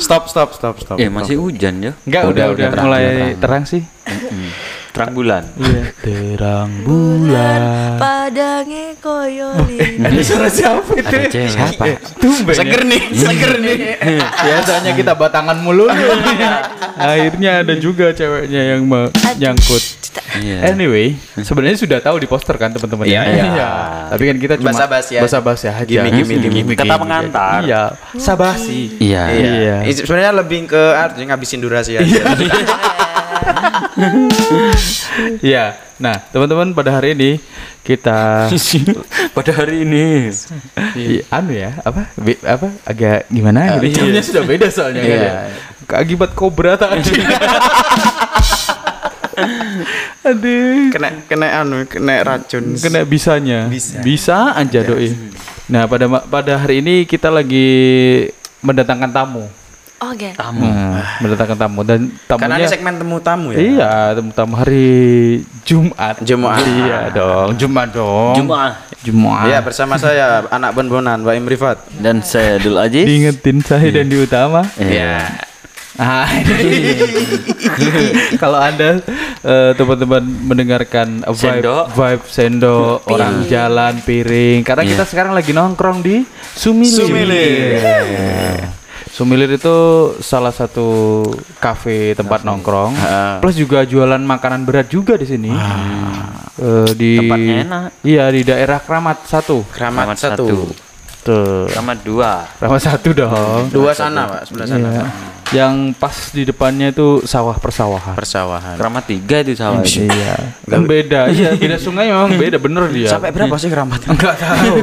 Stop, stop, stop, stop. Eh masih hujan ya? Enggak, udah, Udah, udah, udah terang, mulai terang. terang sih. Terang bulan. Iya, terang bulan. Padangnya koyolin. Ada suara siapa itu? Ada cewek. Siapa? Tumben. Seger nih, seger nih. Biasanya kita batangan mulu. Akhirnya ada juga ceweknya yang Iya. Anyway, sebenarnya sudah tahu di poster kan teman-teman Iya, ya? iya. Tapi kan kita cuma Basa-basi aja. basa-basi aja. Gimik, gimik, gimik. Kata pengantar. Iya, sabasi. Iya. Iya. Ini Sebenarnya lebih ke artinya ngabisin durasi aja. Iya. Nah, teman-teman pada hari ini kita Pada hari ini. Iya, anu ya, apa? Be- apa? Agak gimana gitu. Jamnya sudah beda soalnya kan Iya. ya. Akibat kobra tadi. Aduh. kena kena anu, kena racun. Kena bisanya. Bisa. Bisa aja doi. Nah, pada pada hari ini kita lagi mendatangkan tamu. Oke. Tamu. Nah, mendatangkan tamu dan Karena tamunya ini segmen temu tamu ya. Iya, tamu-tamu hari Jumat. Jumat. Iya dong, Jumat dong. Jumat. Jumat. Iya bersama saya anak bon-bonan Mbak Imrifat. Dan saya Dul Aziz. Diingetin saya dan di utama. Iya. Ah, ini. kalau anda eh, teman-teman mendengarkan vibe Sendok. vibe sendok orang jalan piring karena kita sekarang lagi nongkrong di Sumilir. Sumilir. Iya. Sumilir itu salah satu kafe tempat nongkrong, plus juga jualan makanan berat juga di sini. Eh, di Tempatnya enak. Iya di daerah Kramat satu. Keramat Keramat satu. satu. Tuh. Sama dua. Kramat satu dong. Dua sana Pak, sebelah sana. Iya. Yang pas di depannya itu sawah persawahan. Persawahan. Keramat tiga itu sawah itu. Iya. Kan beda. Iya, beda sungai memang beda bener dia. Sampai berapa sih keramat? enggak tahu.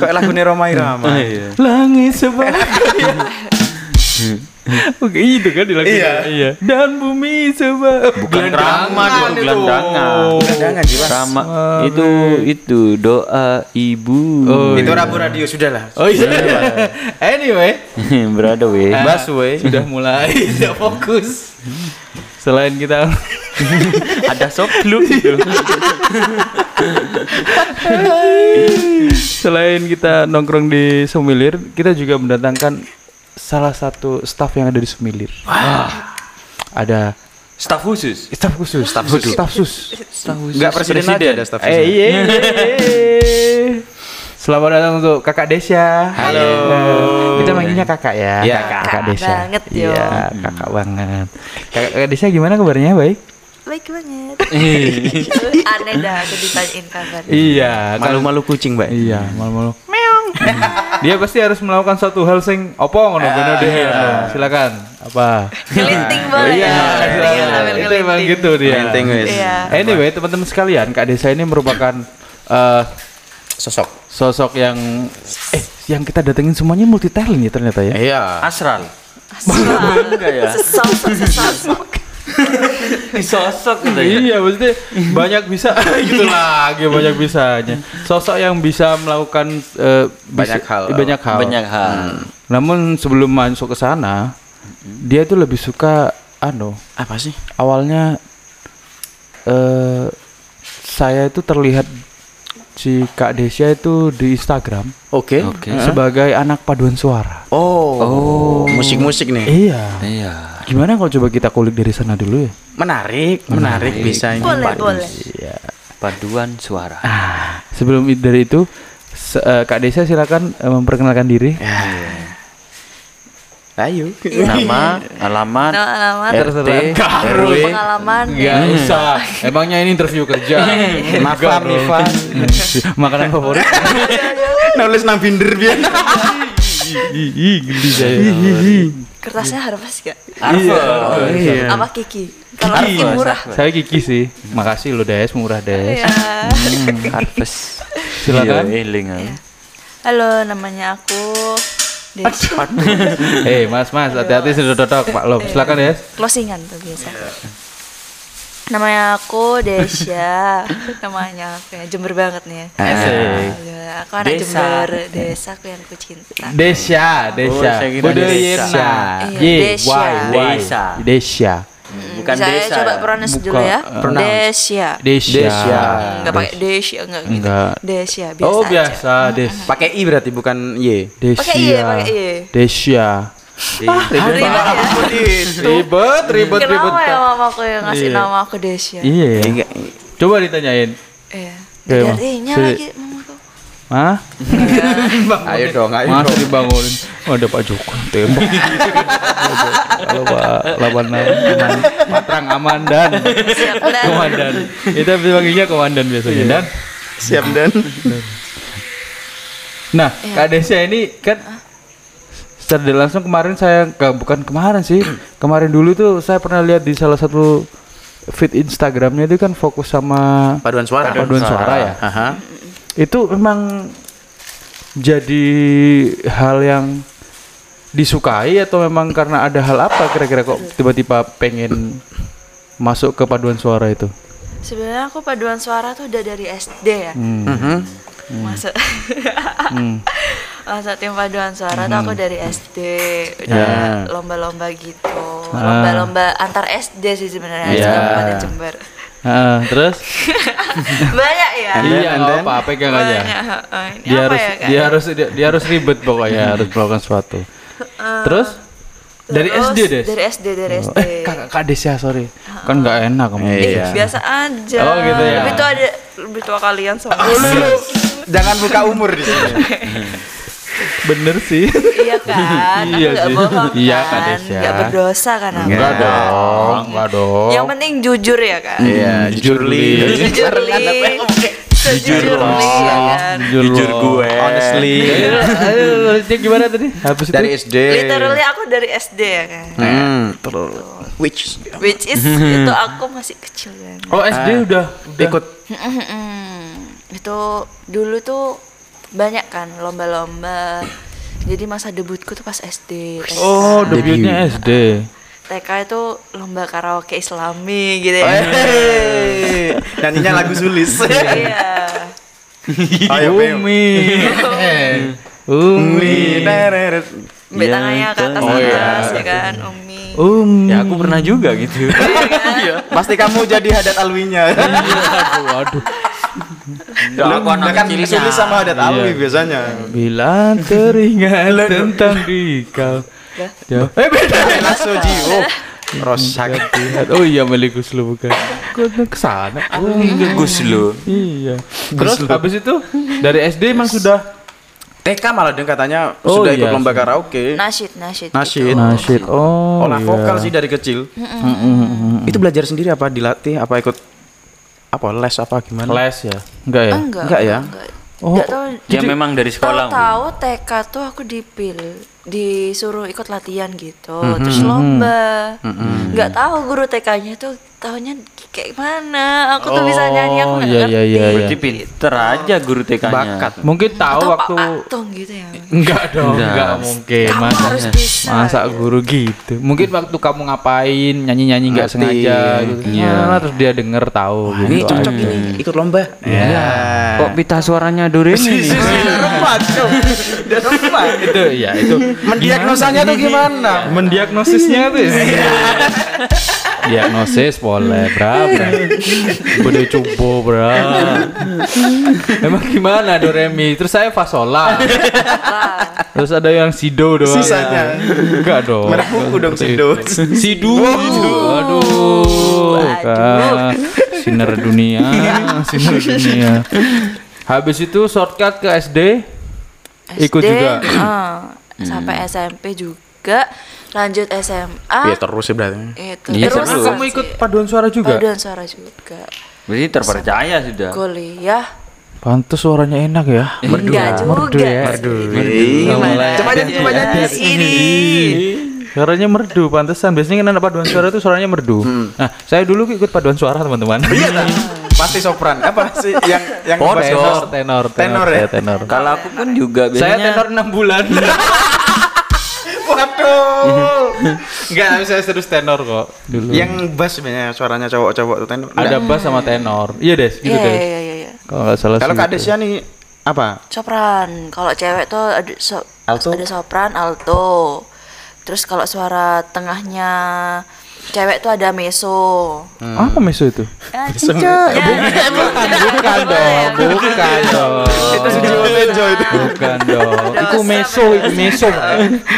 Kayak lagu Roma Irama. Langit sebagai Oke, itu kan di lagu Iya. iya. Dan bumi sebagai Bukan keramat itu gelandangan. Gelandangan jelas. Keramat itu itu doa ibu. Oh, Itu Rabu Radio sudah lah. Oh iya. anyway, Berada weh. Busway. sudah mulai tidak fokus. Selain kita Ada soklu itu. selain kita nongkrong di Sumilir, kita juga mendatangkan salah satu staff yang ada di Sumilir. Ada Staf khusus. staff khusus, staff khusus, staff sus. Enggak presiden, aja ada staff. Eh, iya, iya, iya. Selamat datang untuk Kakak Desya. Halo. Eh, Kita manggilnya Kakak ya. Iya. Kakak, Kakak Desya. banget, yo. Iya, Kakak banget. Kakak, Kakak Desya gimana kabarnya? Baik? Baik banget. Aneh dah aku ditanyain kabar. Iya, kan- Malu-malu kucing, Mbak. Iya, malu-malu. Dia pasti harus melakukan suatu hal sing opo ngono bener deh. Silakan. Apa? Ngelinting boleh. Iya, Ngelinting, ambil itu emang gitu dia. Ngelinting, wes. Iya. Anyway, teman-teman sekalian, Kak Desa ini merupakan eh, Sosok. sosok yang eh yang kita datengin semuanya multi talent ya ternyata ya. Iya. Asral. Enggak ya. Sesosok sesosok. Sosok gitu ya. Iya, maksudnya banyak bisa gitu lagi banyak bisanya. Sosok yang bisa melakukan eh, Banyak bisa- hal. banyak hal. Banyak hal. Namun sebelum masuk ke sana, dia itu lebih suka anu, Apa sih? awalnya eh saya itu terlihat si Kak Desya itu di Instagram Oke. Oke. sebagai anak paduan suara. Oh. Musik-musik nih. Iya. Iya. Gimana kalau coba kita kulik dari sana dulu ya? Menarik, menarik, bisa ini. Boleh, boleh. Paduan suara. Ah, sebelum dari itu se- eh, Kak Desya silakan eh, memperkenalkan diri. Ya. Ayo. Nama, alamat, Nama, alamat. RT. RW. Pengalaman. Enggak usah. Emangnya ini interview kerja. Mafa, Mifa. Makanan favorit? Nulis nang binder biar. Ih, geli saya. Kertasnya harus gak? Iya. Apa Kiki? Kalau Kiki murah. Saya Kiki sih. Makasih lo Des, murah Des. Iya. Harvest. Silakan. Iya, eling aku. Halo, namanya aku Desya. Eh, Mas, Mas, hati-hati sudah dodok, Pak Lom. Silakan Des. Closingan tuh biasa. Namanya aku Desya. Namanya aku ya Jember banget nih ya. Asik. Ya, Aku anak Desa. Jember, desa aku yang aku cinta. Desya, Desya. saya. Iya, Y, Desya. Desa. Desya. Bukan bukan Saya desa. coba ya? pronounce Buka, dulu ya. pronounce. Desya. Desya. Desya. Enggak pakai Desya enggak gitu. Enggak. Desya biasa Oh aja. biasa, Des. Pakai i berarti bukan y. Desya. Pakai I ya, pakai I. Desya. Ribet ya. Ribet, ribet, ribet. Kenapa ya mamaku yang ngasih Iya. nama aku Desya? Iya. ya. Enggak. Coba ditanyain. Iya. Si- lagi mamaku. Hah? Ayo dong, ayo Masa dong. dibangunin? Oh, ada Pak Joko tembak. Kalau Pak Labanan, aman, Patrang aman dan Siap dan komandan. Kita panggilnya komandan biasanya dan. Siap dan. Nah, Kak Desya ini kan secara tidak langsung kemarin saya nggak bukan kemarin sih kemarin dulu tuh saya pernah lihat di salah satu feed Instagramnya itu kan fokus sama Paduan suara. Paduan suara ya? Aha. itu memang jadi hal yang disukai atau memang karena ada hal apa kira-kira kok tiba-tiba pengen masuk ke paduan suara itu? Sebenarnya aku paduan suara tuh udah dari SD ya. Mhm. Masuk Hmm. Masuk tim paduan suara tuh aku dari SD. Udah Ya. lomba-lomba gitu. Ah. Lomba-lomba antar SD sih sebenarnya Ya. di Kabupaten Jember. Ah, terus? Banyak ya. iya, nggak then? apa pegang aja. Banyak. heeh. Ini Dia apa harus ya, Kak? dia harus dia, dia harus ribet pokoknya harus melakukan sesuatu. Terus? Dari Terus, SD deh. Dari SD, dari Oh, SD. Eh, kakak kak Des ya, sorry. Kan nggak enak kamu. Eh, Iya. biasa aja. Oh, gitu ya. Lebih tua ada lebih tua kalian soalnya. Jangan buka umur di sini. Bener sih. iya kan? Iya nggak sih. bohong Iya, kan? Desya. Nggak berdosa kan aku? Enggak dong, enggak dong. Yang penting jujur ya kan? Iya, jujur li. Jujur li. Ya kan? Jujur gue. Honestly. Ayo, ayo, cek gimana tadi? Habis? Dari SD. Literally aku dari SD ya kan? Hmm. Which Which is itu aku masih kecil kan? Oh, SD udah ikut itu dulu tuh banyak kan lomba-lomba. Jadi masa debutku tuh pas SD. TK. Oh, debutnya SD. TK itu lomba karaoke Islami gitu ya. Hey, nyanyinya lagu sulis. Iya. Ayo. Umi. Umi. Mbak tangannya ke atas Oh, iya. atas ya kan, Umi. Umi. Ya aku pernah juga gitu. Pasti kamu jadi hadat alwinya. Aduh, aduh. Enggak, aku anak kan kecilnya. sama hadat alwi biasanya. Bila teringat tentang dikau. Ya. Eh beda. Langsung jiwo. Rosak. Oh iya Melikus lu bukan. Kok ke sana? Oh, Gus lo. iya. Terus habis itu dari SD emang sudah TK malah dia katanya Oh, sudah ikut iya. lomba karaoke. Nasyid, nasyid. Nasyid. nasyid. Oh. Olah iya. vokal sih dari kecil. Itu belajar sendiri apa dilatih apa ikut apa les apa gimana? Les ya? Enggak ya? Enggak. Enggak ya? Oh, Enggak tahu. Ya memang dari sekolah. Tahu-tahu TK tuh aku dipil disuruh ikut latihan gitu, Mhm. terus lomba. Nggak tahu guru TK-nya tuh tahunya kayak mana. Aku tuh bisa nyanyi aku Oh, nggak iya, ngerti. iya, iya, iya. Berarti pinter aja guru TK-nya. Bakat. Mungkin tahu Atau waktu Pak Atung gitu ya. Enggak dong, Enggak. enggak mungkin. Kamu Masa harus bisa. masa guru gitu. Mungkin waktu kamu ngapain, nyanyi-nyanyi enggak Ngerti. sengaja gitu. Iya. Nah, terus dia denger tahu gitu. Ini cocok aja. ini ikut lomba. Ya. Kok pita suaranya Doremi nih? Remat. Udah remat. itu ya itu Mendiagnosanya tuh gimana? mendiagnosisnya tuh ya. diagnosis boleh berapa udah coba berapa emang gimana Doremi terus saya fasola terus ada yang sido doang. Sisanya. enggak dong. Buku dong, Sido. itu. sidu aduh. Kan sinar dunia sinar dunia. Habis itu shortcut ke SD ikut SD, juga. ah, sampai SMP juga, lanjut SMA. Iya terus sih berarti. Itu Iya, terus terus. kamu ikut paduan suara juga paduan suara juga. Berarti terpercaya sudah. Kuliah Pantes suaranya enak ya. enggak juga. Merdu ya. Merdu. Coba nyanyi, coba nyanyi. Ini. Suaranya merdu, pantesan. Biasanya kan anak paduan suara itu suaranya merdu. Nah, saya dulu ikut paduan suara teman-teman. Iya. Pasti sopran. Apa sih yang yang Oh, tenor, bass? tenor, Tenor ya? saya tenor. Kalau aku pun juga Saya biasanya tenor 6 bulan. Waduh. Enggak, saya serius tenor kok dulu. yang bass sebenarnya suaranya cowok-cowok tuh tenor. ada bass sama tenor. Iya, Des, gitu Iya, Des. iya, iya, iya. Kalau nggak salah Kalau sih Kak gitu. Desya nih apa? Sopran. Kalau cewek tuh ada so- Alto? ada sopran, alto. Terus kalau suara tengahnya cewek tuh ada meso. Apa meso itu? Cincok. Ya, Bukan dong, bukan dong. Itu sudah mejo itu. Bukan dong. Itu meso, itu meso.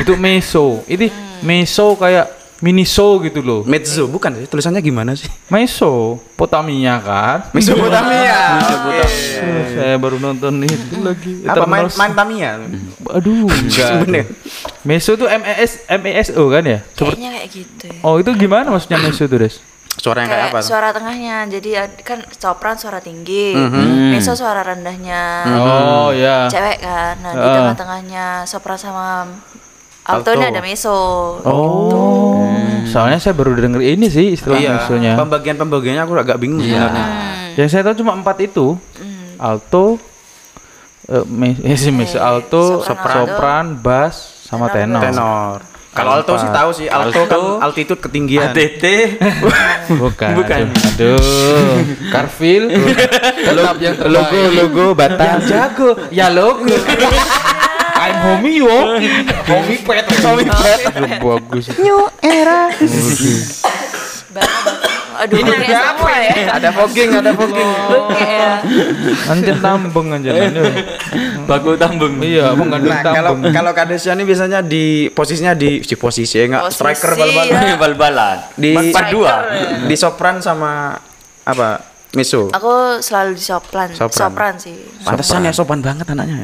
Itu meso. Itu meso kayak miniso gitu loh. Mezzo bukan sih tulisannya gimana sih? Meso, Potamia kan? Mesopotamia. Eh, Saya baru nonton itu lagi. Apa main main Tamiya? Aduh, enggak. Bener. Meso tuh M E S M E S O kan ya? Seperti Kayaknya kayak gitu. ya. Oh, itu gimana maksudnya meso tuh, Des? Suara yang kayak Kayak apa? suara tengahnya. Jadi ad- kan sopran suara tinggi, meso suara rendahnya. Oh, ya. Cewek kan. Nah, di Ah. tengah-tengahnya sopran sama alto ini Alto. ada meso. Oh. Soalnya saya baru denger ini sih istilah Iya. mesonya. Pembagian-pembagiannya aku agak bingung sebenarnya. Yang saya tahu cuma empat itu. Alto, eh, me- eh, si meso, alto, sopran, sopran, bass, sama tenor. Tenor. Kalau alto sih tahu sih, alto kan altitude ketinggian. ATT. Bukan. Bukan. Aduh. Carville. Tetap yang. Logo logo Batam. Jago. Ya logo. Homie yo. Homie pet. Homie pet. Bagus. New era. Aduh, ini semua ya. Ada fogging, ada fogging. Oke ya. Anjir tambeng anjir. Baku tambeng. Iya, abang ngandung Nah, kalau kalau Kadesia ini biasanya di posisinya di di posisi ya enggak striker ya. bal-balan. Bal-balan. Di Part dua. Di sopran sama apa? Meso. Aku selalu di sopran. Sopran. Sopran, sih. Pantesan ya sopan banget anaknya.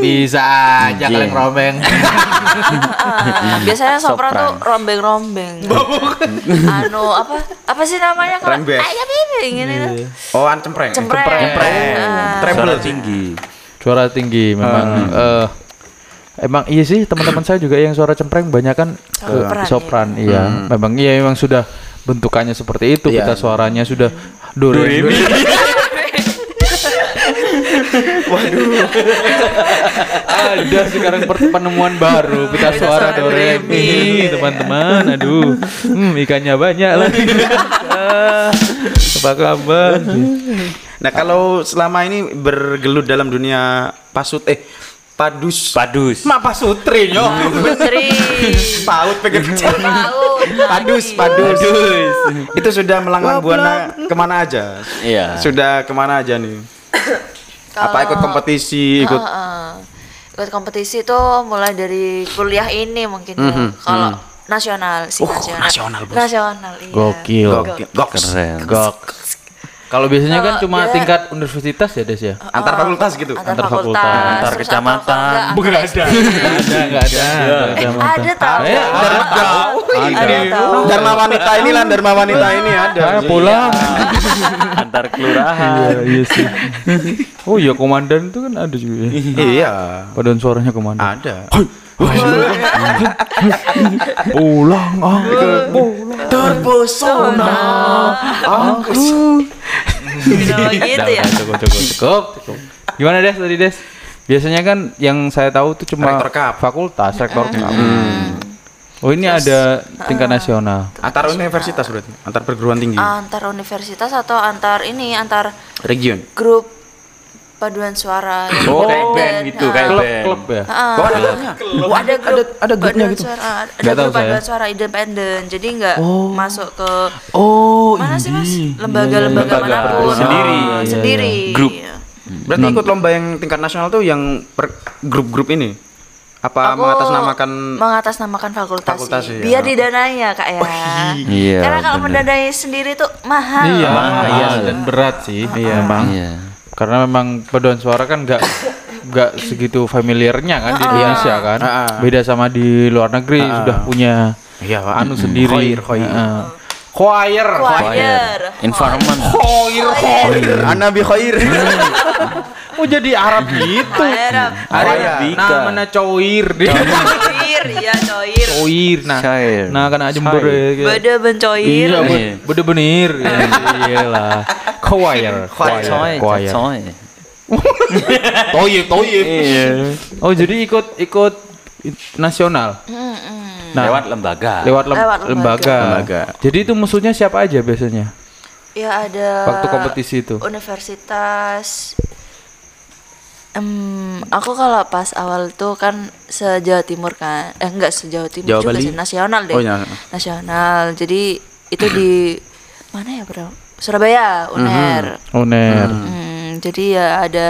Bisa aja kalian rombeng. Biasanya sopran, Sopran. tuh rombeng-rombeng. anu apa? Apa sih namanya kalau ayam ini gini tuh. Oh, an cempreng. Cempreng. Treble. Ah. Suara tinggi. Suara tinggi memang eh emang iya sih teman-teman saya juga yang suara cempreng banyak kan ke Sopran, sopran iya. Memang iya memang sudah bentukannya seperti itu Iya. kita suaranya sudah do re mi. Ada sekarang penemuan baru pita suara do re mi teman-teman. Aduh, hmm, ikannya banyak lagi. Apa kabar? Nah, kalau selama ini bergelut dalam dunia pasut eh padus Padus. Mak pasutri yo. Putri. paut pengen Paut. padus padus itu sudah melanglang buana ke mana aja Iya. sudah ke mana aja nih apa ikut kompetisi ikut Heeh. Ikut kompetisi tuh mulai dari kuliah ini mungkin ya. Kalau nasional sih Oh, nasional. nasional, Bos. Nasional, iya. Gokil. Gokil. goks Keren. Gok. Kalau biasanya kan Kalau cuma dia- tingkat universitas ya, Des ya? antar fakultas gitu Antar, Antar fakultas, fakultas, antar kecamatan. enggak, ada. SD. Ada, enggak ada. Eh, ada. Eh, ada. Ada tau. Dharma wanita ini lah Dharma wanita ini ada Saya pulang. Antar kelurahan. Iya, iya sih. Oh iya, komandan itu kan ada juga. ya. iya Paduan suaranya komandan. ada Pulang, ah, pulang. terpesona aku Gitu, gitu ya. Cukup, cukup, cukup, cukup. Gimana Des tadi Des? Biasanya kan yang saya tahu tuh cuma Rektor Cup. fakultas, rektor cup. Oh ini ada tingkat nasional. antar universitas berarti antar perguruan tinggi Antar universitas atau antar ini antar region grup paduan suara yang Oh, kayak band gitu, kayak Klub, band. klub ya. Oh ada grupnya Oh, ada grup ada grupnya paduan gitu? suara, ada grup paduan saya. suara independen jadi nggak masuk ke oh mana sih mas lembaga-lembaga Lembaga mana pun sendiri. Oh, Iya, iya. sendiri Grup. berarti ikut lomba yang tingkat nasional tuh yang per grup-grup ini apa Aku mengatasnamakan mengatasnamakan fakultas, Fakultas, sih. iya. biar didanai ya kak ya Iya, karena kalau mendanai sendiri tuh mahal Iya, Mahal. iya dan berat sih. Iya, Bang. Iya. Karena memang paduan suara kan nggak nggak segitu familiarnya kan di Indonesia kan. Ah, ah. Beda sama di luar negeri sudah punya Iya, Pak. anu sendiri. Khoir, khoir. Heeh. Choir. choir Environment. Khoir, khoir. Ana bi khair. Oh jadi Arab gitu. choir Arabika. Namanya coir dia. choir ya choir Coir. Nah, Cair. nah kan aja Jember ya. beda bencoir Iya, Iya. be- beda benir. Iyalah. Choir. Coy, Choir. coy. Toyib, toyib. Iya. Oh jadi ikut ikut nasional. Nah, Lewat lembaga. lewat, lem- Lewat lembaga. Lembaga. Jadi itu musuhnya siapa aja biasanya? ya ada Waktu kompetisi itu. universitas Em, aku kalau pas awal tuh kan se Jawa Timur kan, eh enggak se Jawa Timur Jawa juga Bali? sih, nasional deh. Oh, iya. Nasional. Jadi itu di mana ya bro? Surabaya, UNER. Uner. Hmm, jadi ya ada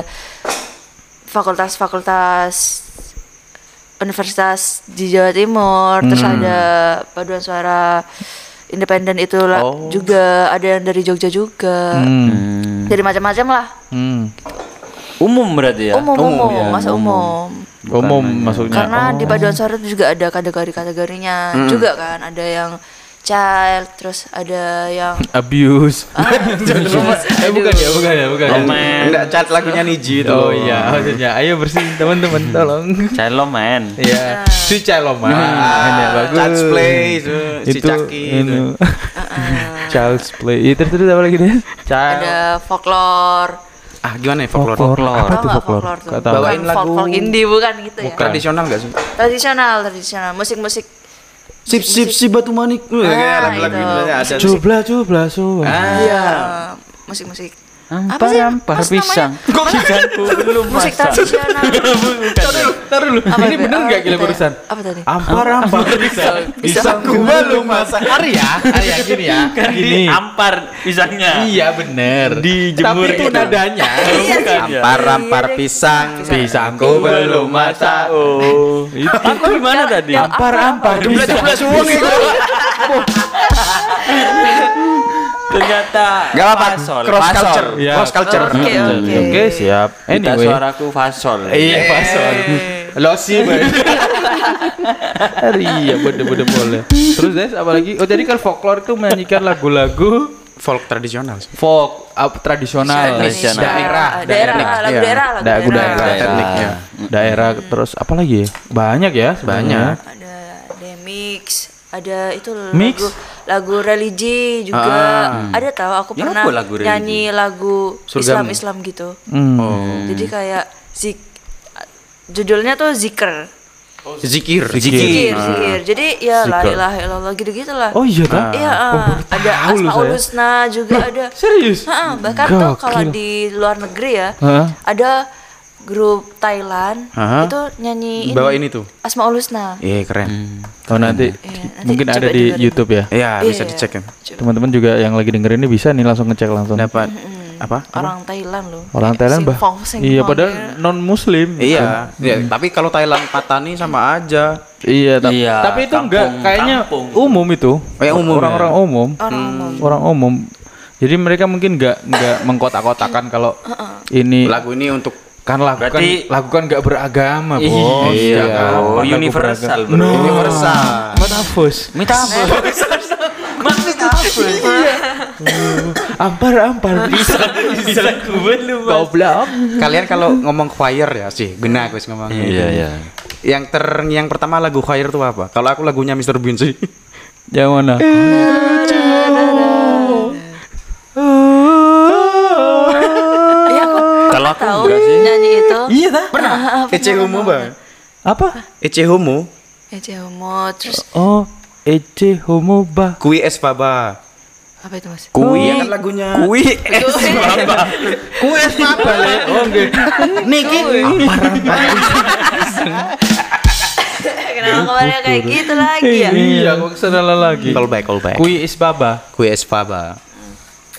fakultas-fakultas universitas di Jawa Timur, terus ada paduan suara independen itu Oh. juga ada yang dari Jogja juga. Hmm. Jadi macam-macam lah. Hmm. Umum berarti ya? umum, Umum, umum, ya, masa umum. Umum maksudnya. Karena di Oh. paduan suara itu juga ada kategori-kategorinya juga kan. Ada yang child, terus ada yang abuse. eh bukan ya, bukan ya, bukan. ya. Lomen. Enggak cat lagunya Niji itu. Oh iya, maksudnya ayo bersihin teman-teman tolong. Child lomen. Iya, si Caloman. ya, bagus. Child's Play itu, si itu Caki itu. itu. Child's Play. Itu terus apa lagi deh? Child. ada folklore. Ah, gimana ya folklore? Folklore. Apa nggak folklore? folklore? Nggak. Bukan Bawain lagu- folk, folk indie bukan gitu ya. Tradisional enggak sih? Tradisional, tradisional. Musik-musik Sip sip si batu manik. Kayak lagu-lagu itu. Indonesia ada. Cubla cubla suwa. Ah. Iya, musik-musik. Apa Ampar sih? ampar pisang. Pisangku belum Musik masak. Taruh dulu. Apa Ini tuh? bener Apa nggak gila barusan? Apa tadi? Ampar ampar pisang. Pisangku belum masak. Hari ya, hari ya gini ya. Gini. Ampar pisangnya. Iya bener. Dijemur Tapi itu nadanya. Sih. Ampar-ampar pisang. Pisangku belum masak. Oh. Aku gimana tadi? Ampar ampar Jumlah jumlah suwung itu. Ternyata Gak apa-apa. fasol. Cross Fasol. culture. Iya. Cross culture. Oke, oke. Oke siap. Kita Anyway. suaraku fasol. Iya pasol. Lo sih Iya bener-bener boleh. Terus Des apa lagi? Oh jadi kan folklore itu menyanyikan lagu-lagu Folk tradisional. sih. folk up, tradisional, Tradisional. daerah, daerah, lagu Iya. daerah, lagu lagu daerah, daerah. Daerah. tekniknya, daerah. Terus apa lagi ya? Banyak ya, sebenarnya. Ada demix, ada itu Mix? lagu lagu religi juga. Ada tahu aku Ya, pernah lagu religi? nyanyi lagu Surgamu. Islam-Islam gitu. Hmm. Jadi kayak zik judulnya tuh zikr. Zikir. Zikir, zikir. Jadi ya la Zikr. ilaha illallah gitu-gitu lah. Oh iya kan? Iya, ah. ada loh Asmaul saya. Husna juga ada. Serius? Ha, bahkan tuh Gokil. kalau di luar negeri ya, Hah? ada grup Thailand Hah? itu nyanyi Bawa ini tuh. Asmaul Husna. Iya keren. Oh nanti, Iya, nanti mungkin ada di dengerin. YouTube ya. Iya bisa Iya. dicek kan. Teman-teman juga yang lagi dengerin ini bisa nih langsung ngecek langsung. Dapat apa? Orang Thailand loh. Orang Thailand bah. Iya ya. padahal non muslim. Iya. Iya. Tapi kalau Thailand Patani sama aja. Iya, tapi, Iya, tapi itu kampung- enggak kayaknya kampung. umum itu. Oh, yang umum ya? Orang-orang umum. Orang umum. Orang umum. Jadi mereka mungkin enggak enggak mengkotak-kotakan kalau ini Lagu ini untuk kan lagu kan Berarti- lagu kan enggak beragama, Bos. Iya, Enggak kan? oh, Lagu universal, bro. No. universal. Metafus. Minta apa? Maksudnya Ampar ampar bisa bisa belum. goblok. Kalian kalau ngomong choir ya sih, gena aku ngomongnya. Iya, iya. Yang ter yang pertama lagu choir tuh apa? Kalau aku lagunya Mr. Bean sih. Yang mana? Enggak sih. nyanyi itu. Iya dah, pernah. Ece Homo, Bang. Apa? Ece Homo, Ece Homo terus Oh, Ece Homo Bah. Kui Es Baba. apa itu Mas? Kui ya kan lagunya. Kui es baba. Kui Es Baba. Oh. Niki. Kenapa kemarin kayak gitu lagi ya? Iya, kok ke sana lagi. Call back, call back. Kui is baba. Kui Es Baba.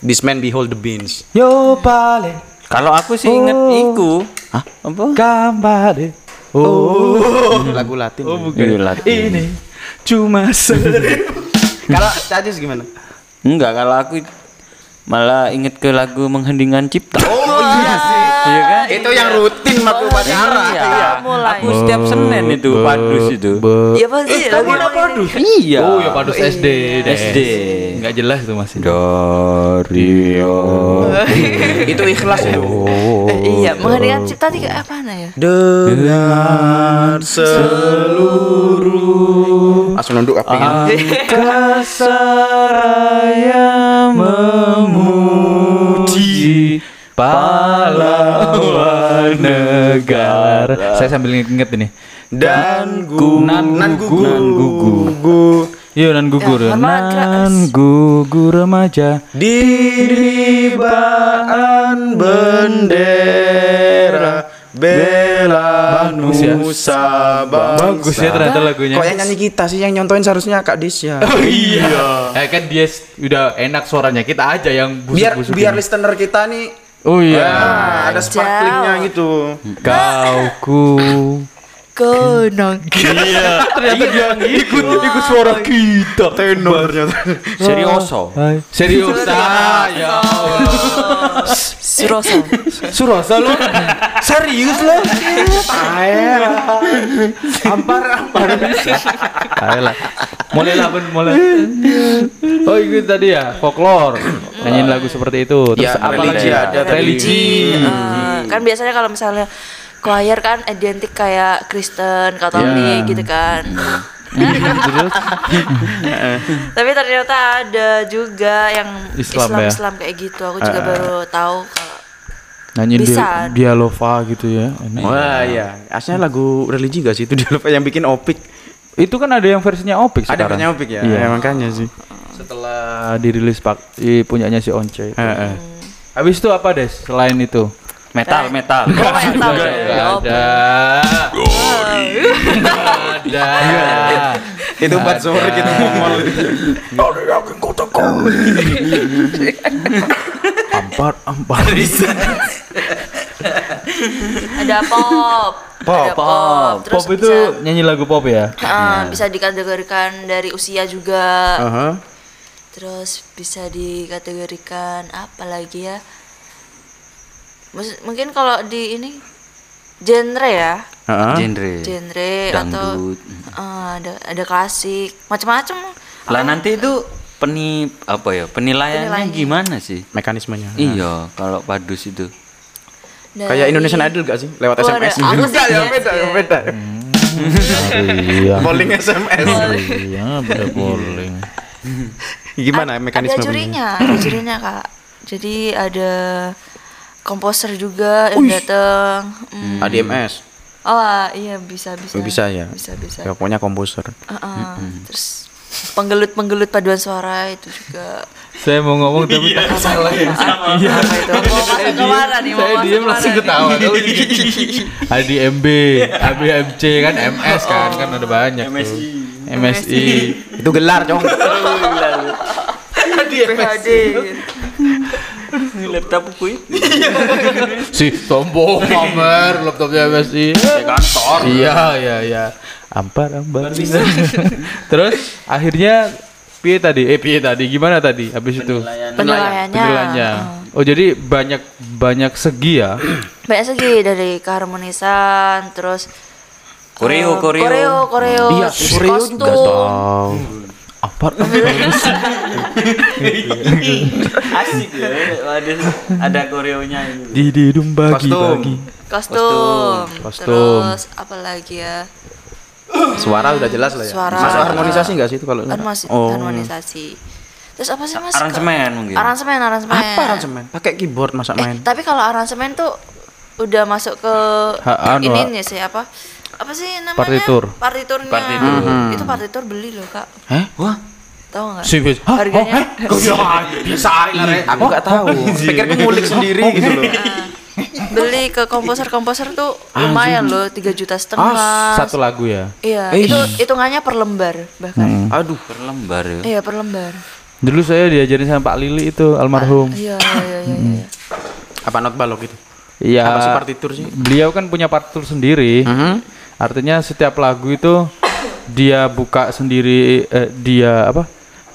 This man behold the beans. Yo pale Kalau aku sih inget Oh. iku. Hah? Apa? kambare. Oh, Lagu Latin. oh bukan. Ini Latin. Ini cuma seribu. Kalau Cajis gimana? Enggak, kalau aku malah inget ke lagu menghendingan cipta. Oh iya sih. Iya kan? Itu yang rutin waktu upacara. Iya. Mulai. Aku setiap Senin itu padus itu. Iya pasti lagu ini. Iya. Oh, ya padus SD. deh. SD. Enggak jelas itu masih. Dario. Itu ikhlas ya. Eh, Iya, mengheningkan cipta tiga apa ya? Dengar seluruh Langsung nunduk apa Kasaraya memuji pahlawan negara. Saya sambil inget ini. Dan gu Nan Nan gugu Nan gugu. gu Iya nan gugur. Ya, nan gugur remaja. Diribaan bendera Bela Bagus ya. Nusa Bangsa. Bagus ya ternyata lagunya. Kok yang nyanyi kita sih yang nyontoin seharusnya Kak Disya. Oh iya. Eh kan dia udah enak suaranya. Kita aja yang biar busuk-busuk. biar ini. listener kita nih Oh iya. ah, ada sparklingnya gitu. Kau ku. Kenang. Iya. Ternyata dia ikut ikut suara kita. Tenor ternyata. Serioso. Serius ah, ya Allah. Suroso. Suroso lu. Serius lu. Ampar ampar. Ayolah. Mulai lah Ben, mulai. Oh itu tadi ya folklore. Nyanyiin lagu seperti itu. Terus Ya, apa religi lagi? ada religi. Eh, kan biasanya kalau misalnya choir kan identik kayak Kristen, Katolik Ya. gitu kan. Terus Tapi ternyata ada juga yang Islam Islam ya? Islam, kayak gitu. Aku juga baru tahu kalau nyanyiin Bisa. dia Dialova gitu ya. Enak. Wah iya, aslinya lagu religi gak sih itu dia lupa yang bikin opik. Itu kan ada yang versinya Opik Ada sekarang. punya opik ya. Iya. Ya, makanya sih. Setelah dirilis pak, i, punyanya si Once. Heeh. Habis itu apa des? Selain itu? Metal, metal. Oh, metal. Nggak Ya, apa? ada. Nggak ada. Itu buat sore kita ngomong. Ampar, ampar. Ada pop. Pop. Ada pop. Terus Pop itu bisa, nyanyi lagu pop ya? eh, bisa dikategorikan dari usia juga. Aha. Terus bisa dikategorikan apa lagi ya? Mus- mungkin kalau di ini genre ya, Genre. genre atau eh, ada ada klasik, macam-macam. Lah nanti itu peni apa ya? Penilaiannya Penilaiannya. gimana sih? Mekanismenya. Iya, kalau padus itu. Dari- Kayak Indonesian Idol gak sih? Lewat Oh, SMS. ada- aku Enggak ya, beda, yes. beda. Iya. Polling SMS. Iya, beda polling. Gimana Ad- mekanisme Ada jurinya, ada jurinya kak. Jadi ada komposer juga yang datang. Hmm. ADMS. Oh iya bisa bisa. Oh, bisa ya? Bisa bisa. Ya, pokoknya komposer. Uh-uh. Terus penggelut penggelut paduan suara itu juga. Saya mau ngomong tapi tak salah ya. Iya. Apa itu? Mau masuk nih? Saya diem langsung ketawa. Adi MB, ABMC kan MS kan kan ada banyak MSI. MSI. Itu gelar, Cong. PHD. Laptop kuy. Si sombong pamer laptopnya MSI. kantor. Iya iya iya. Ampar ampar. Terus akhirnya piye tadi? Eh piye tadi? Gimana tadi? Habis itu Penilaiannya. penilaiannya. Oh jadi banyak banyak segi ya? Banyak segi dari keharmonisan, terus Koreo, eh, koreo. koreo, koreo, Iya, koreo juga tahu. Ampar. Asik ya. Ada ada koreonya ini. Di didum bagi Kostum. bagi. Kostum. Kostum. Terus apa lagi ya? Suara udah jelas lah ya. Suara. Masuk harmonisasi enggak sih itu kalau Harmonis Oh. harmonisasi. Terus apa sih Mas? Aransemen mungkin. Aransemen, aransemen. Apa aransemen? Pakai keyboard masa Eh, main. tapi kalau aransemen tuh udah masuk ke anu, ininya sih apa? Apa sih namanya? Partitur. Partiturnya. Partitur. Itu partitur beli loh, Kak. Hah? Wah, Tahu enggak? Si bis. Hah? Harganya Biasa aja Aku enggak tahu. Pikirku ngulik sendiri gitu loh. beli ke komposer-komposer tuh lumayan loh, 3 juta setengah. Satu lagu ya. Iya, Eh. itu hitungannya per lembar bahkan. Aduh. per lembar ya. Iya, per lembar. Dulu saya diajarin sama Pak Lili itu almarhum. Iya, iya, iya, iya. iya. Apa not balok itu? Iya. Apa sih partitur sih? Beliau kan punya partitur sendiri. Mhm. Artinya setiap lagu itu dia buka sendiri eh, dia apa?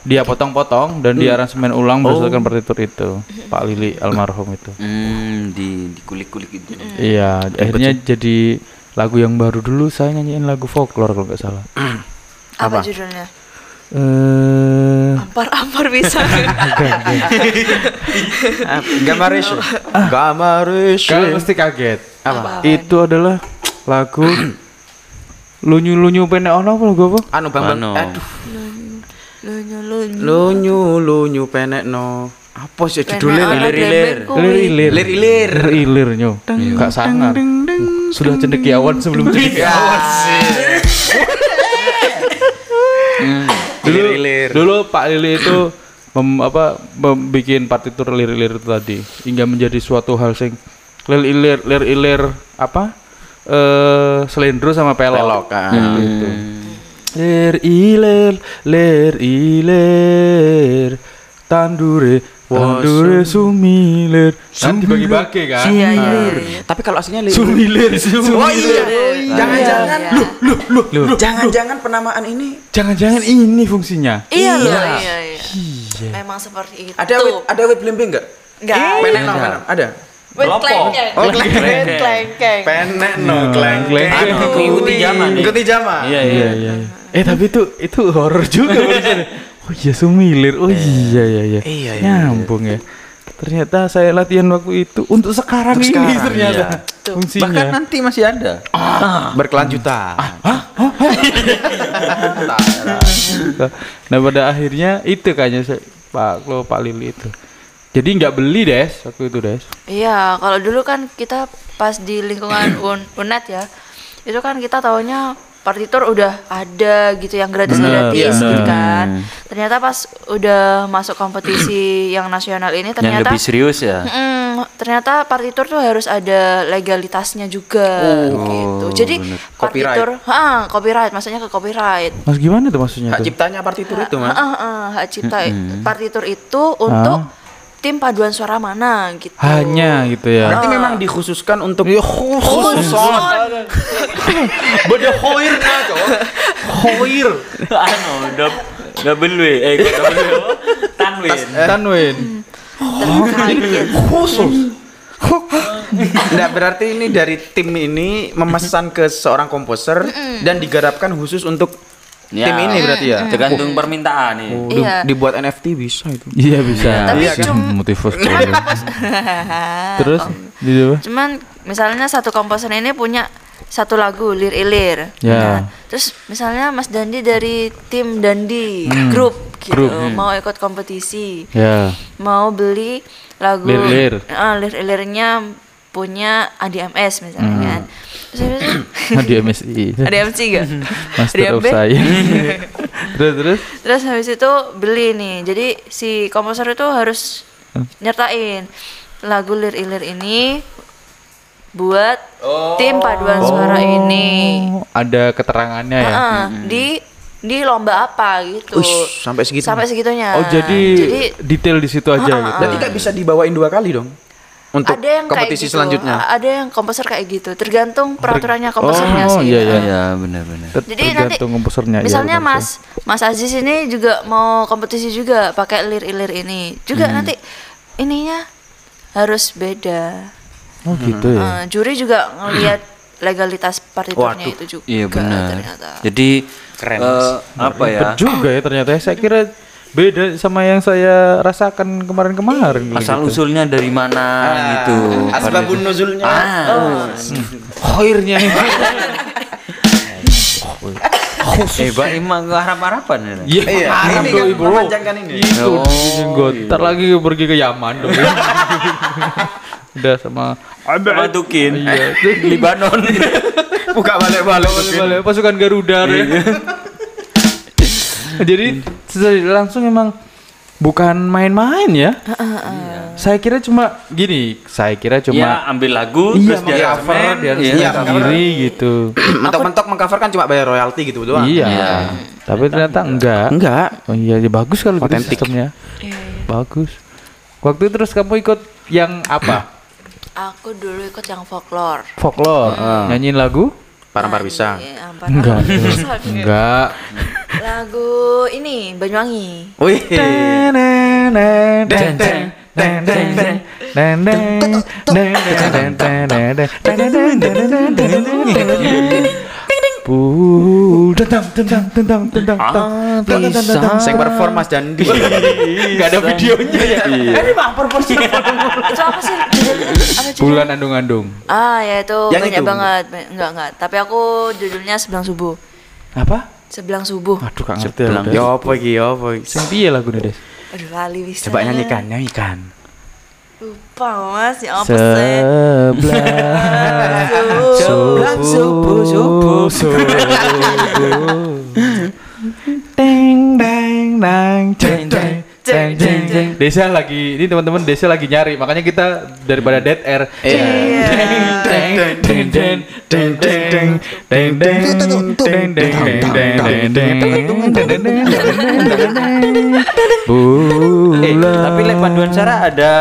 Dia potong-potong dan dia aransemen ulang berdasarkan partitur itu. Pak Lili almarhum itu. Hmm, di dikulik-kulik itu. Iya, akhirnya jadi lagu yang baru dulu saya nyanyiin lagu folklore kalau nggak salah. Apa, Apa? judulnya? Eh, Ampar-ampar bisa. Gamaresho. Gamaresho. kalian mesti kaget. Apa? Itu adalah lagu lunyu-lunyu penek ono apa apa? Anu Bang Bang. Anu. Aduh. Lunyu lunyu. Lunyu lunyu penek no. Apa sih judulnya? Ilir-ilir. blembeng kuwi. Ilir-ilir. Ilir-ilir. Ilir nyo. Gak sangar. Sudah cendekiawan sebelum cendekiawan. dulu, Ilir-ilir. dulu Pak Lili itu mem, apa membikin partitur lir-lir itu tadi hingga menjadi suatu hal sing lir ilir lir ilir apa? Eh selendro sama pelok. Pelok, kan. Gitu, gitu. Ler iler, ler iler, tandure, tandure sumiler. Kan dibagi-bagi kan? Iya iya iya. Tapi kalau aslinya li- Sumiler, Oh sumiler. iya. Jangan-jangan Iya. loh, loh, loh, loh. Jangan-jangan penamaan ini Jangan-jangan ini fungsinya. Iya Iya. iya iya. Memang seperti itu. ada wit ada wit blimbing enggak? Enggak. No, penek. Ada. Klengkeng. Oh, klengkeng. Penek no, klengkeng. Anu, mengikuti zaman nih. Ikuti zaman. Iya, Iya, iya. Eh tapi itu itu horor juga. Oh iya sumilir. Oh iya iya iya. Iya, iya, Nyambung ya. Ternyata saya latihan waktu itu untuk sekarang Untuk ini sekarang, ternyata iya. fungsinya. Bahkan nanti masih ada. Berkelanjutan. Nah pada akhirnya itu kayaknya saya, Pak Klo Pak Lili itu. Jadi nggak beli des waktu itu des. Iya, kalau dulu kan kita pas di lingkungan un UNED ya, itu kan kita taunya partitur udah ada gitu yang gratis Bener, gratis iya. gitu kan. Ternyata pas udah masuk kompetisi yang nasional ini Yang ternyata lebih serius ya. Mm, ternyata partitur tuh harus ada legalitasnya juga gitu. Jadi bener. partitur, ha, copyright, maksudnya ke copyright. Mas gimana tuh maksudnya Hak tuh? ciptanya partitur itu, Mas. Ah, ah, hak cipta partitur itu untuk tim paduan suara mana gitu. Hanya gitu ya. Berarti memang dikhususkan untuk khusus. Beda hoir Hoir. anu, dub- double W, eh kok double W? Tanwin. Tanwin. khusus. Nah, berarti ini dari tim ini memesan ke seorang komposer dan digarapkan khusus untuk Ya. tim ini berarti ya. Tergantung permintaan nih. Oh, di- Iya. dibuat NFT bisa itu. Iya bisa. Tapi Bisa. cum- motivus Terus apa? Cuman misalnya satu komposer ini punya satu lagu lir ilir. Ya. terus misalnya Mas Dandi dari tim Dandi grup gitu grup. mau ikut kompetisi, Ya. mau beli lagu Lir-lir. Ah, lir ilirnya punya ADMS misalnya kan. Di MSI. ada MC gak? Master of? Science. terus terus. Terus habis itu beli nih. Jadi si komposer itu harus nyertain lagu lir ilir ini buat tim paduan suara ini. Oh, ada keterangannya ya. Heeh, di di lomba apa gitu. Ush, sampai segitu. Sampai segitunya. Oh jadi, Jadi detail di situ aja gitu. Berarti nggak bisa dibawain dua kali dong untuk ada yang kayak kompetisi gitu. selanjutnya. Ada yang komposer kayak gitu. Tergantung peraturannya komposernya Oh, sih. iya, iya. Iya, benar-benar. Ter- Jadi nanti tergantung komposernya. iya, misalnya benar, Mas Mas Aziz ini juga mau kompetisi juga pakai lir ilir ini. Juga Hmm. nanti ininya harus beda. Oh gitu ya. Eh, juri juga ngelihat legalitas partiturnya Waduh. itu juga Iya benar. ternyata. Jadi Keren, eh, apa ya? Juga ya ternyata. ya. Saya kira beda sama yang saya rasakan kemarin-kemarin. Asal gitu. usulnya dari mana gitu. Asbabun nuzulnya. Ah, Hoirnya nih. eh, Pak emang harap-harapan ya. Iya, Iya, kan ibu. memanjangkan ini. Itu Oh, jenggot. Ntar lagi pergi ke Yaman dong. Udah sama Matukin. Iya, terus Libanon. Buka balik-balik. Balik pasukan Garuda ya. Jadi langsung emang bukan main-main ya. Saya kira cuma gini, saya kira cuma ya ambil lagu iya terus dia cover dia iya. sendiri gitu. Mentok-mentok mengcover kan cuma bayar royalti gitu doang. Iya. Iya. Tapi ternyata enggak. Enggak. Oh iya, ya bagus kalau gitu sistemnya. Iya, iya. Bagus. Waktu itu terus kamu ikut yang apa? Aku dulu ikut yang folklore. Folklore. Nyanyiin lagu? Parampar bisa. Iya, ampar- Enggak. Enggak. Lagu ini Banyuwangi. Wih. Tentang, tentang, tentang, tentang, tentang. Saya perform Mas Dandi. Enggak ada videonya ya. Ini mah proporsi. itu apa sih? Bulan andung-andung. Ah, ya itu banyak banget. Ba- Enggak, enggak. Tapi aku judulnya Sebelang Subuh. Apa? Sebelang Subuh. Aduh, gak ngerti Sebelang. ya. Ya apa iki ya apa iki? Sing piye lagune, Des? Aduh, lali bisa. Coba nyanyikan, nyanyikan. Lupa, Mas. Ya apa sih? Sebelah subuh, subuh. subuh. Teng deng dang ceng ceng ceng ceng ceng Desa lagi, ini teman-teman Desa lagi nyari, makanya kita daripada dead air. Tapi lek paduan suara ada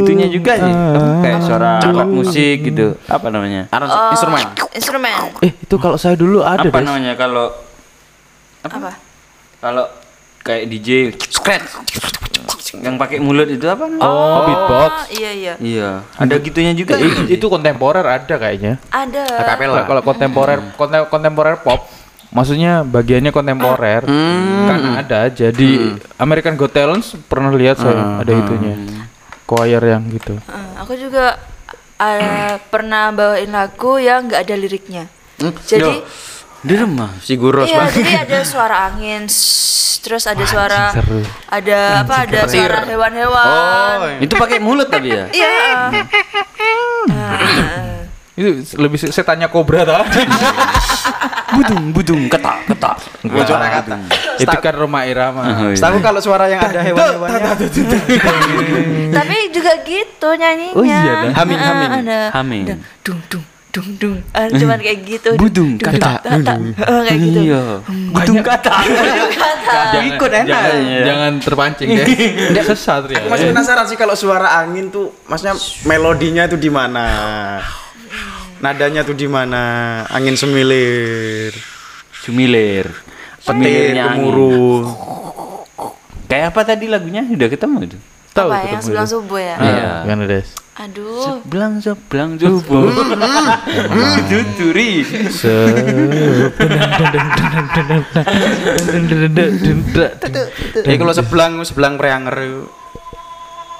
gitunya juga sih, kayak suara alat musik gitu. Apa namanya? Instrumen. Instrumen. Eh itu kalau saya dulu ada. Apa namanya kalau apa? Kalau kayak DJ yang pakai mulut itu apa namanya? Oh, beatbox. Iya iya. Iya, ada gitunya juga. Itu, itu kontemporer ada kayaknya. Ada. Kalau kalau kontemporer kontem- kontemporer pop maksudnya bagiannya kontemporer kan ada jadi American Got Talent pernah lihat saya ada itunya choir yang gitu Eh, aku juga eh, pernah bawain lagu yang nggak ada liriknya. Jadi di rumah. Si Guros iya, Bang. jadi ada suara angin, terus ada suara seru. ada apa ada suara hewan-hewan. Oh, Itu pakai mulut tapi ya. Iya. Nah, itu lebih se- setannya kobra tadi Budung budung ketak ketak. suara kata. itu kan rumah irama Setahu kalau suara yang ada hewan-hewannya. Tapi juga gitu nyanyinya. Oh iya, Ah. Ada Humming. ada dung dung dung dung. Ah, cuman kayak gitu. Budung, dung, kata, dung, kata. Oh, kayak gitu. Iya. Budung ketak. jangan, Ikut enak. jangan, jangan terpancing deh sesat ya Aku masih penasaran sih kalau suara angin tuh maksudnya melodinya tuh di mana? Nadanya tuh di mana? Angin semilir, Sumilir. petir, Semilirnya angin. gemuruh. Kayak apa tadi lagunya? Udah ketemu itu. Tahu Apa yang itu. subuh ya? Iya. Ah, gimana des Aduh. Belang sebelang subuh. Tuturi. Jadi kalau sebelang sebelang preanger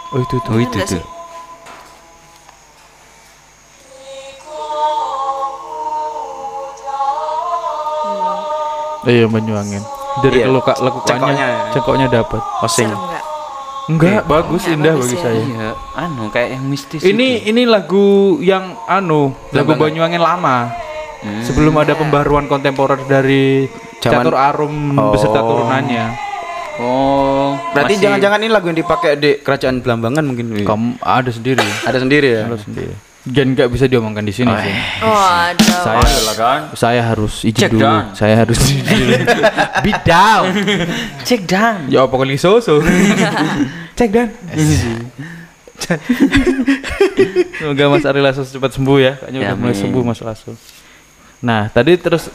oh itu tuh Oh itu tuh. iya Banyuwangen dari Iya. lekukannya Cengkoknya. cengkoknya dapat osing. Enggak bagus Enggak, indah bagus bagi ya. saya Iya, anu kayak yang mistis. ini itu. ini lagu yang anu lagu. Banyuwangen lama sebelum ada pembaruan kontemporer dari Zaman- catur arum Oh. beserta turunannya Oh, Berarti jangan-jangan ini lagu yang dipakai di kerajaan Belambangan mungkin. Kamu ada sendiri Ada sendiri ya? ada sendiri dan nggak bisa diomongkan di sini sih Oh, saya kan. saya harus izin Check dulu down. saya harus izin dulu beat down Cek dan. ya apa kali soso cek dan semoga Mas Ari Lasso cepat sembuh ya kayaknya Ya, udah mulai sembuh Mas Lasso nah tadi terus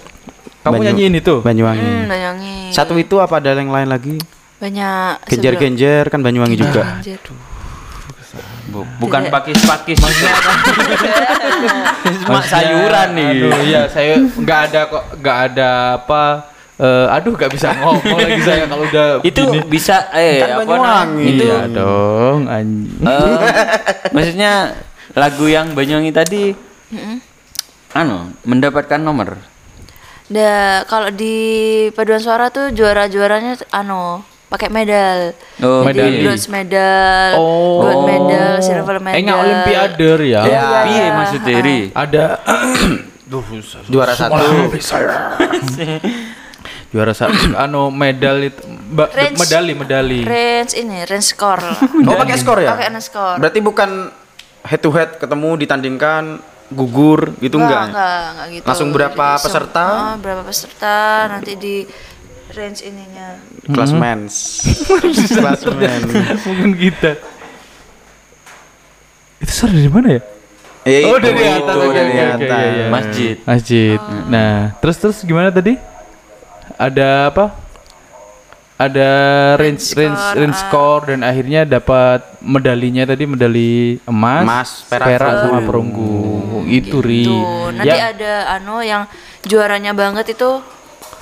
kamu Banyu- nyanyiin itu Banyuwangi. Hmm, Banyuwangi. Satu itu apa ada yang lain lagi? banyak Genjer-genjer kan Banyuwangi juga. Genjer. Bu- bukan pakis-pakis. Cuma sayuran nih. aduh iya saya nggak ada kok nggak ada apa eh, aduh nggak bisa ngomong lagi saya kalau udah Itu begini. bisa eh Kan apa namanya? Itu iya dong anj- eh, maksudnya lagu yang Banyuwangi tadi anu mendapatkan nomor. Da, kalau di paduan suara tuh juara-juaranya anu pakai medal. Oh, Jadi medali. bronze medal, Oh. gold medal, silver medal. eh nggak olimpiade ya Ya. Piye maksud Ri? ada Juara satu. juara satu anu medal itu Range. medali medali Range ini, range score. Oh pakai skor ya? Pakai skor. Berarti bukan head to head ketemu ditandingkan gugur gitu enggak? enggak, enggak gitu. Langsung berapa Jadi, peserta? ah, berapa peserta nanti di range ininya. Klasmen. Klasmen. mungkin kita. Itu suara dari mana ya? Eh, Oh, itu, dari atas, itu oke, dari atas. Masjid. masjid. Nah terus terus gimana tadi? Ada apa? Ada range Range range score, range ah. score dan akhirnya dapat medalinya tadi medali emas, Emas, perak, sama perunggu. perunggu. Itu ri. Tuh, nanti ya. ada anu yang juaranya banget itu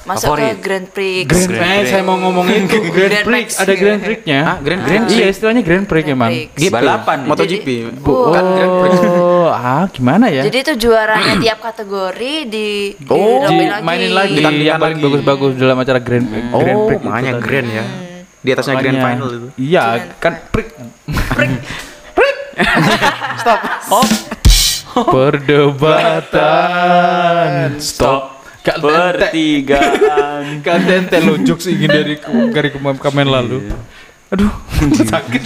masuk Favorit. ke Grand Prix. Grand Prix saya mau ngomong itu Grand Grand Prix Prix. ada Grand Prix-nya Ah, Grand Grand Prix. iya istilahnya Grand Prix Grand emang Prix. GP. Balapan. MotoGP. Bu- Kan Grand Prix. oh ah gimana ya Jadi itu juaranya tiap kategori di Oh, Di- diramein mainin lagi Ditandingkan yang paling lagi. bagus-bagus dalam acara Grand Prix Grand Oh, Prix itu makanya grand ya. Di atasnya grand final itu. Iya, kan prik. Stop. Perdebatan. Stop. Gak. Pertigaan. Gak tente lo jokes ingin dari dari kemarin lalu. Aduh, sakit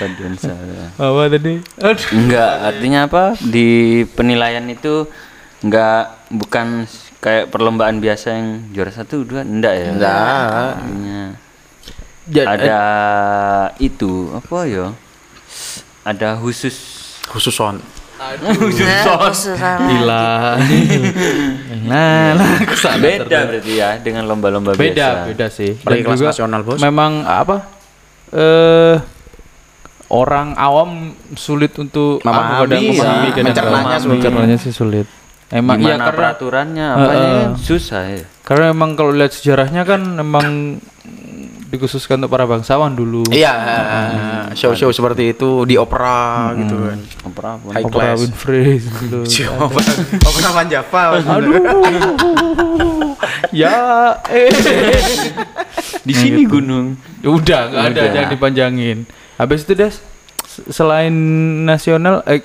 paduan suara Apa tadi? Aduh. enggak artinya apa di penilaian itu enggak bukan kayak perlombaan biasa yang juara satu dua enggak ya Enggak. Artinya Ja- ada itu apa ya ada khusus Khusus on. Nah, khusus sama. Gila. nah, nah, beda. berarti ya dengan lomba-lomba biasa. beda beda sih Dan kelas juga nasional, Bos. memang apa? eh orang awam sulit untuk Memahami, kadang Mencernanya sulit. Mencernanya sih sulit. Emang gimana iya karena peraturannya? Apanya? Heeh. susah ya. Karena emang kalau lihat sejarahnya kan emang dikhususkan untuk para bangsawan dulu. Iya, show-show seperti itu di opera gitu kan. opera pun High Oprah class. Winfrey dulu Opera, opera Van Java. aduh. Ya eh. Di sini gunung. Ya udah nggak ada jangan dipanjangin. Habis itu des selain nasional eh,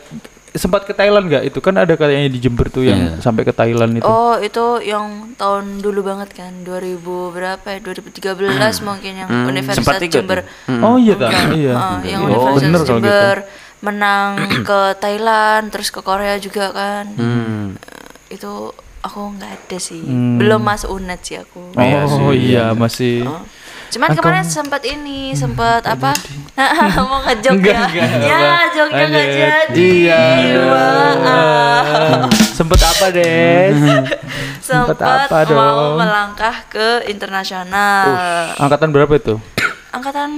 sempat ke Thailand nggak? Itu kan ada kayaknya di Jember tuh yang Iya. sampai ke Thailand itu. Oh itu yang tahun dulu banget kan 2000 berapa ya? 2013 mungkin yang Universitas Sempat ikut Jember. oh iya tak iya. Ah, yang oh Universitas bener kalau gitu. Jember menang ke Thailand terus ke Korea juga kan. Hmm. Eh, itu aku nggak ada sih. Hmm. belum masuk UNED sih aku. Oh iya masih. Oh. Cuman kemarin sempat ini, sempat apa? mau ngejok Enggak, ya? enggak, ya, joknya nggak Lanjut. jadi. Iya. Maaf. sempet apa des Sempat apa mau dong? melangkah ke internasional. angkatan berapa itu Angkatan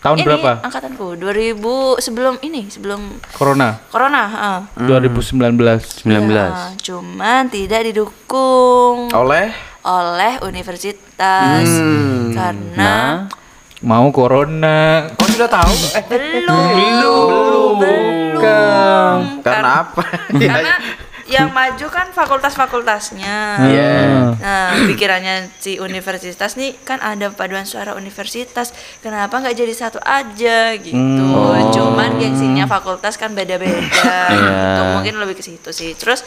Tahun ini, berapa? Angkatanku 2000 sebelum ini, sebelum Corona corona, heeh. 2019 19 Ya, cuman tidak didukung Oleh oleh universitas. Hmm. karena mau Corona. Oh sudah tahu? Eh, belum. belum. Belum. Karena apa? karena yang maju kan fakultas-fakultasnya. Iya. nah pikirannya si universitas nih kan ada paduan suara universitas. Kenapa nggak jadi satu aja gitu? Cuman gengsinya fakultas kan beda-beda. Gitu. mungkin lebih ke situ sih. Terus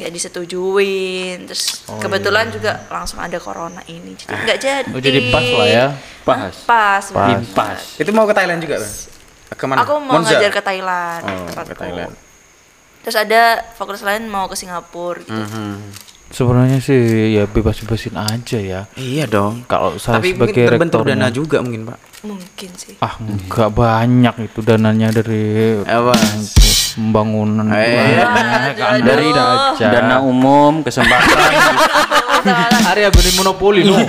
nggak disetujuin terus kebetulan juga langsung ada corona ini jadi nggak jadi oh, jadi pas lah ya pas pas, Pas. banget. pas Itu mau ke Thailand juga kan? Ke mana? aku mau Monza? ngajar ke Thailand Oh, tempatku. ke Thailand. terus ada fakultas lain mau ke Singapura gitu Hmm. sebenarnya sih ya bebas-bebasin aja ya Iya dong. kalau saya Tapi sebagai mungkin terbentur rektornya dana juga mungkin pak. mungkin sih ah nggak banyak itu dananya dari Apa? Pembangunan Eh. banyak kan dari dana umum kesempatan area beri monopoli no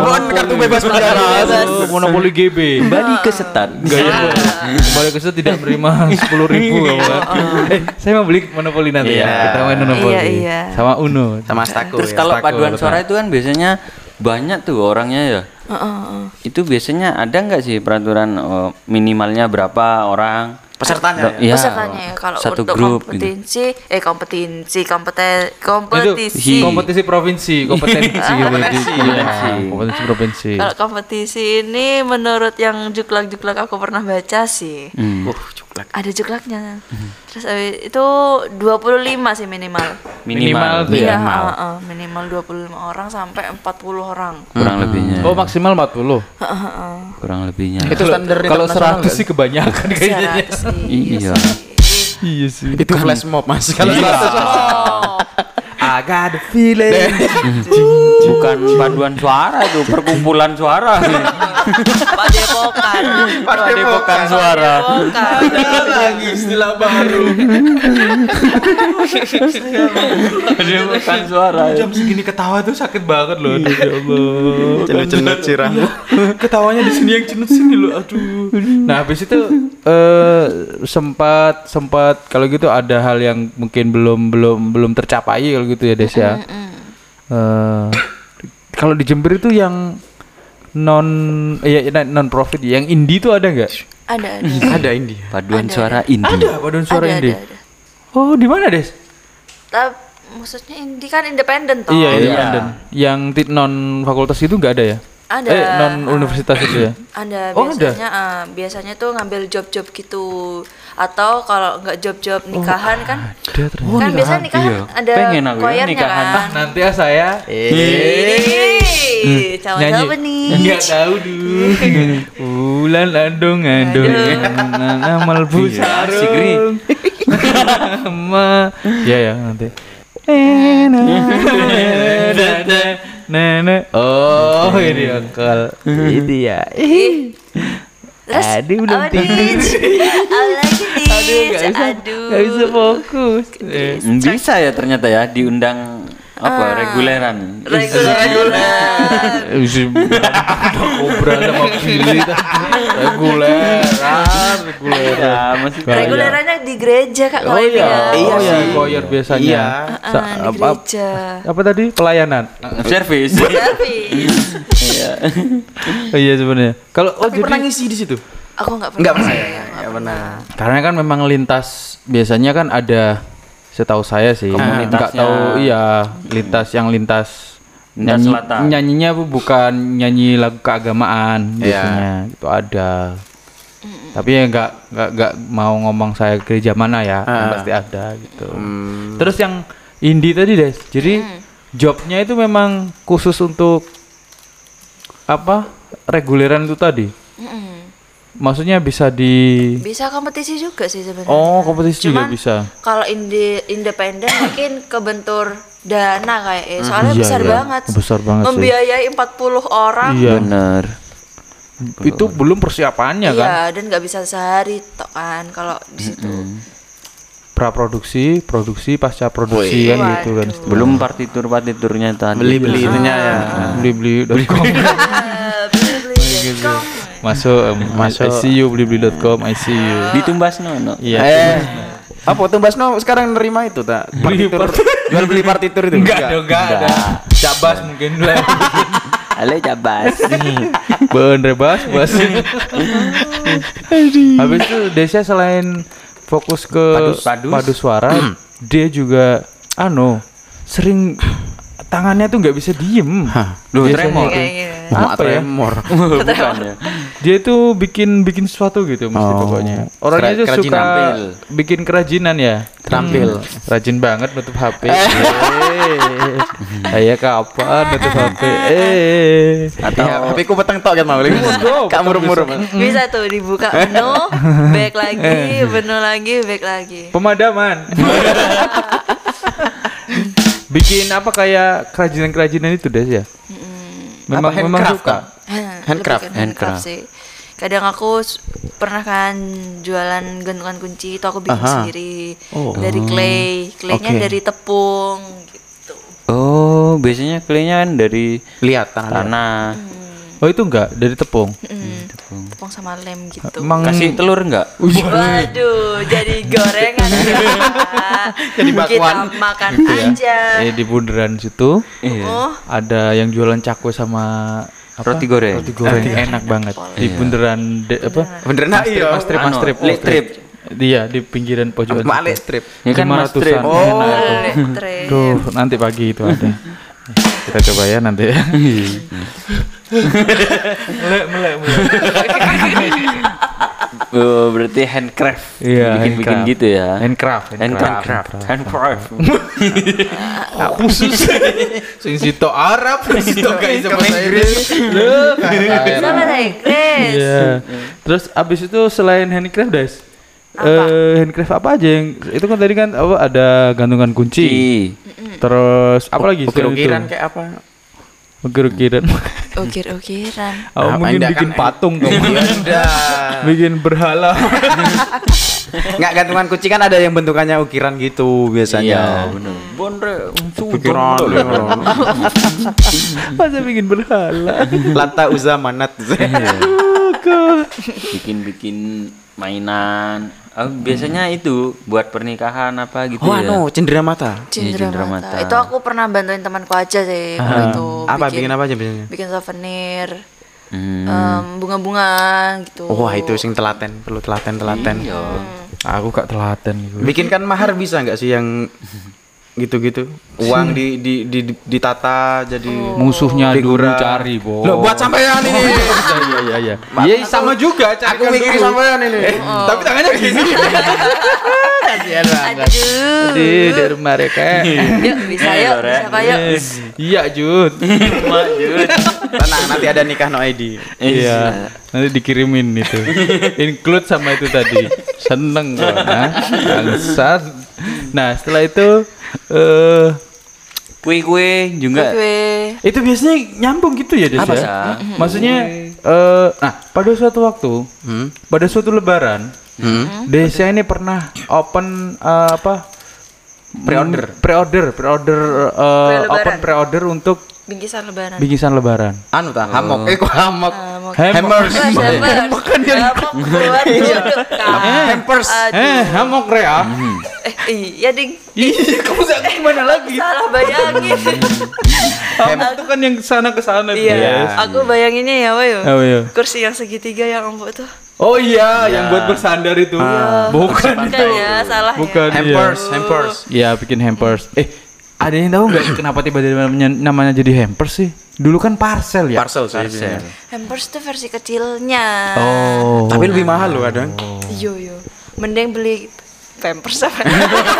Bon kartu bebas penjara. monopoli GB kembali ke setat Gaya kembali ke situ tidak menerima sepuluh ribu kan. Eh, saya mau beli monopoli nanti ya. Iya. Kita main monopoli. Iya, iya. Sama Uno. Sama Astako terus ya. kalau paduan suara itu kan biasanya banyak tuh orangnya ya Heeh, heeh. itu biasanya ada nggak sih peraturan oh, minimalnya berapa orang Pesertanya. Iya, pesertanya ya kalau satu untuk grup gitu. kompetensi eh kompetensi kompeten Itu kompetisi kompetisi provinsi, kompetensi gitu. Kompetensi. Iya, kompetensi provinsi. kalau kompetisi ini menurut yang juklak-juklak aku pernah baca sih Hmm. Uh, cuklak. ada juklaknya terus abis itu 25 sih minimal Minimal minimal, tuh iya ya. heeh, heeh. minimal 25 orang sampai 40 orang kurang lebihnya Oh, maksimal 40. kurang lebihnya Itu standar Kalau internasional 100 nggak? sih kebanyakan kayaknya. Sih, Iya. sih. Iya sih. Itu flash mob mas. Kalau Iya. Oh, I got the feeling. bukan paduan suara itu perkumpulan suara Padepokan. padepokan suara Padepokan. lagi istilah baru. padepokan suara Jam segini ketawa tuh sakit banget loh. Aduh, ya Allah. Cenut-cenut sirah. Ketawanya di sini yang cenut sini loh. Aduh. Nah, habis itu eh sempat sempat kalau gitu ada hal yang mungkin belum belum belum tercapai kalau gitu ya Des ya. Eh, kalau di Jember itu yang non ya non profit yang indie itu ada nggak? Ada, ada. Ada ini. paduan Ada, suara ada. indie Ada paduan suara ada, indie. ada, ada. Oh, di mana, Des? Tapi maksudnya ini kan independen toh. Iya, Iya. independen. Yang tit non fakultas itu nggak ada ya? Ada. Eh, non universitas itu ya. Ada Oh, ada? biasanya ah, biasanya tuh ngambil job-job gitu atau kalau nggak job-job nikahan kan Ada ternyata. kan biasanya nikahan Iya. ada Pengen aku ya nikahan. kan Nanti ya saya Ih, calon siapa nih Enggak tahu dulu. Ulan adong adong. Amal Iya, asik, Ri. busarung. Ma. Ya ya nanti. Nenek. Oh, ini akal. Itu ya. Aduh, belum tidur. nih? Aduh, nggak bisa, Aduh. nggak bisa fokus. Eh, Bisa ya ternyata ya diundang apa reguleran. Reguler, reguler. Isi kobra sama Billy reguleran reguleran Ya, masih Regulerannya di gereja kak oh iya ya. oh iya sih. choir biasanya Iya. Sa- Ah, di apa, gereja. apa tadi pelayanan Service. Service. Iya. oh, iya sebenarnya kalau oh Tapi jadi pernah ngisi di situ? Aku nggak pernah. Pernah ya, nggak enggak pernah. karena kan memang lintas biasanya kan ada setahu saya sih Komunitasnya. nggak tahu iya lintas yang lintas Lintas nyanyi, selatan. nyanyinya bu- bukan nyanyi lagu keagamaan Iya. biasanya itu ada tapi ya nggak nggak nggak mau ngomong saya gereja mana ya yang Ah. pasti ada gitu Hmm. terus yang indie tadi deh jadi jobnya itu memang khusus untuk apa reguleran itu tadi. Maksudnya bisa di Bisa kompetisi juga sih sebenarnya. oh kompetisi juga Cuman bisa Kalau indi independen mungkin kebentur dana kayak eh. soalnya Iya, besar iya. banget. Besar banget sih. Membiayai 40 orang. iya Bener. itu belum persiapannya kan Iya, dan nggak bisa sehari tok kan kalau di situ. praproduksi produksi pasca produksi kan gitu kan. Belum partitur partiturnya tadi. Beli-beli itunya ya. beli beli com Ah, beli.com. masuk Masuk. ICU beli beli.com ICU Ditumbas no, no. iya Eh, apa tuh Basno sekarang nerima itu tak? Beli Partitur, jual beli partitur itu? enggak dong enggak ada cabas mungkin lah Halo cabas. bener bas bas habis itu Desya selain fokus ke Padus- padus. padu suara dia juga anu sering tangannya tuh nggak bisa diem Hah. Loh, Biasanya tremor. tuh. Kayak gitu. Apa ya? tremor. Bukan ya. dia tuh bikin bikin sesuatu gitu mesti Oh. pokoknya orangnya tuh suka Terampil. bikin kerajinan ya Terampil. Hmm, rajin banget nutup HP Ayah kapan nutup HP eh Atau HP ku peteng tok kan mau. Kak murum-murum. Bisa tuh dibuka menu, back lagi, menu lagi, back lagi. pemadaman bikin apa kayak kerajinan-kerajinan itu deh ya memang Apa, memang handcraft, suka Kak? Handcraft, Handcraft? Handcraft. sih. Kadang aku pernah kan jualan gantungan kunci itu aku bikin Aha. sendiri Oh. dari clay, claynya Oke. dari tepung gitu. Oh, biasanya klaynya kan dari Lihat tanah. liat. tanah. Oh itu enggak dari tepung Mm, tepung sama lem gitu. emang Kasih telur enggak? Waduh, jadi gorengan ya. Jadi bakwan. Kita makan gitu ya aja. eh di bundaran situ Iya. Oh, ada yang jualan cakwe sama apa? Roti goreng. roti goreng enak banget di bundaran de, apa nah iya. mas trip mas Anu, trip lek trip. iya di pinggiran pojokan Mak lek strip. Ya kan mas trip. 500-an. Oh. Enak itu. Trip. Tuh, nanti pagi itu ada. Kita coba ya nanti ya. melek, melek, melek. Oh, berarti handcraft. Iya, Bikin-bikin handcraft. gitu ya. Handcraft, Handcraft. Handcraft. Khusus. Sing sito Arab, sito gak bisa bahasa Inggris. Loh, Sama. Iya. Terus abis itu selain handcraft, Des. Eh, handcraft apa aja yang itu kan tadi kan apa ada gantungan kunci. Ih. Terus apa lagi? Ukir-ukiran kayak apa? Ukir-ukiran. Ukir-ukiran. Oh, Apa, mungkin bikin kan, patung kamu. Udah. bikin berhala. Enggak gantungan kunci kan ada yang bentukannya ukiran gitu Iya, biasanya. bener. Bondre, Ukiran. Masa bikin berhala? Lata uza manat. Bikin-bikin mainan. Oh, biasanya itu buat pernikahan apa gitu Oh, ya. anu, cendera mata. Cindera cindera mata. mata. Itu aku pernah bantuin temanku aja sih kalau itu. Apa bikin apa aja biasanya? Bikin souvenir, Hmm. em, bunga-bunga gitu. Wah, itu sing telaten, perlu telaten-telaten. Iya. Aku gak telaten gitu. Bikinkan mahar bisa nggak sih yang gitu-gitu. Uang di, di, di, di- ditata jadi Musuhnya dulu figura. cari, Bo. Loh, buat sampean ini. Iya iya iya. Iya sama juga Aku carikan mikir dulu. sampean ini. Tapi tangannya gini. Kasihan banget. Aduh. Di di rumah mereka. Yuk bisa yuk, siapa yuk? Iya, Jun. Tenang, nanti ada nikah no ID. Iya. Nanti dikirimin itu. Include sama itu tadi. Seneng gua. Nah, bangsat. Nah, setelah itu eh Kue-kue juga. Gue. itu biasanya nyambung gitu ya, Des Apa, ya? Maksudnya eh nah, pada suatu waktu, Hmm. pada suatu lebaran, Hmm. Desa ini pernah open eh, apa? Pre-order. Pre-order, pre-order eh, Pre-lebaran. open pre-order untuk Bingkisan lebaran. bingkisan lebaran. Anu ta, hamok. Eh, kok hamok? Hamok. Hammers. Hamok kan Hamok buat duduk kan. Hampers. Eh, hamok rea. Eh, iya ding. Ih, kamu sakit gimana lagi? Salah bayangin. Hamok itu kan yang ke sana ke sana Iya, Des. aku bayanginnya ya, Wayo. Oh iya. Kursi yang segitiga yang empuk tuh. Oh iya, yang buat bersandar itu. Bukan Bukan itu. ya, salah Bukan ya. Hampers, hampers. Iya, bikin hampers. Eh, ada yang tahu nggak kenapa tiba-tiba namanya, namanya jadi hampers sih? Dulu kan parcel ya. Parcel sih. Parcel. Hampers tuh versi kecilnya. Oh. Tapi lebih mahal loh kadang. Yo yo. Mending beli Pampers apa?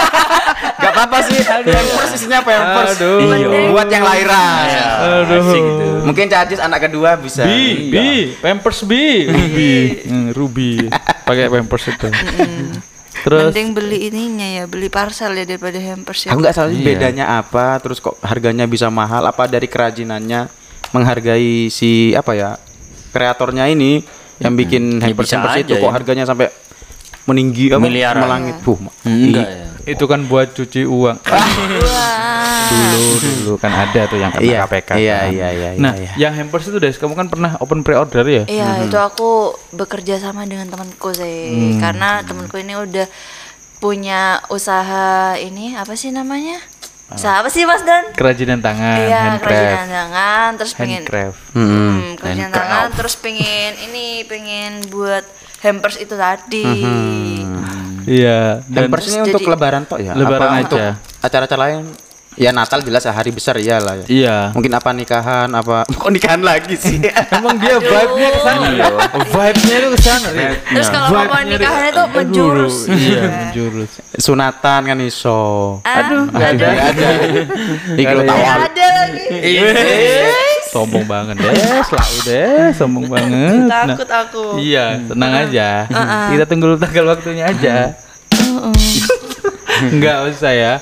Gak apa-apa sih. Pampers isinya pampers. Aduh. Iya. Buat yang lahiran. Aduh. Asik itu. Mungkin Cadis anak kedua bisa. B, B, Pampers B, Ruby, Hmm, Ruby, pakai Pampers itu. Terus Mending beli ininya ya, beli parcel ya daripada hampers ya. Aku nggak tahu sih Iya. bedanya apa, terus kok harganya bisa mahal, apa dari kerajinannya menghargai si apa ya kreatornya ini yang bikin Ya, hampers hampers itu kok ya. harganya sampai meninggi apa Miliaran. melangit. Buh, Enggak ya. Itu kan buat cuci uang. Wah. dulu dulu kan ada tuh yang kena Iya, KPK. iya, kan. iya, iya, Nah, iya. yang hampers itu Des, kamu kan pernah open pre-order ya? Iya, itu aku bekerja sama dengan temanku sih. Karena temanku ini udah punya usaha ini apa sih namanya? Usaha apa sih Mas Dan? Kerajinan tangan, Iya, handcraft. kerajinan tangan, terus pengen Handcraft. Hmm. Hmm, kerajinan tangan, terus pengen ini pengen buat hampers itu tadi. Iya, dan Terus untuk jadi- lebaran toh ya? Lebaran Apa aja. acara-acara lain? Ya Natal jelas ya hari besar iyalah ya. iya. Mungkin apa nikahan apa kok nikahan lagi sih? Emang dia vibe-nya ke sana ya? Vibe-nya itu ke sana ya. Terus kalau mau nikahan itu menjurus. Iya, menjurus. Sunatan kan iso. Aduh, ada. ada. Iki tahu. ada lagi. Sombong banget deh, selalu deh, sombong banget. Nah, Takut aku. Iya, tenang aja. Kita tunggu tanggal waktunya aja. Enggak usah ya.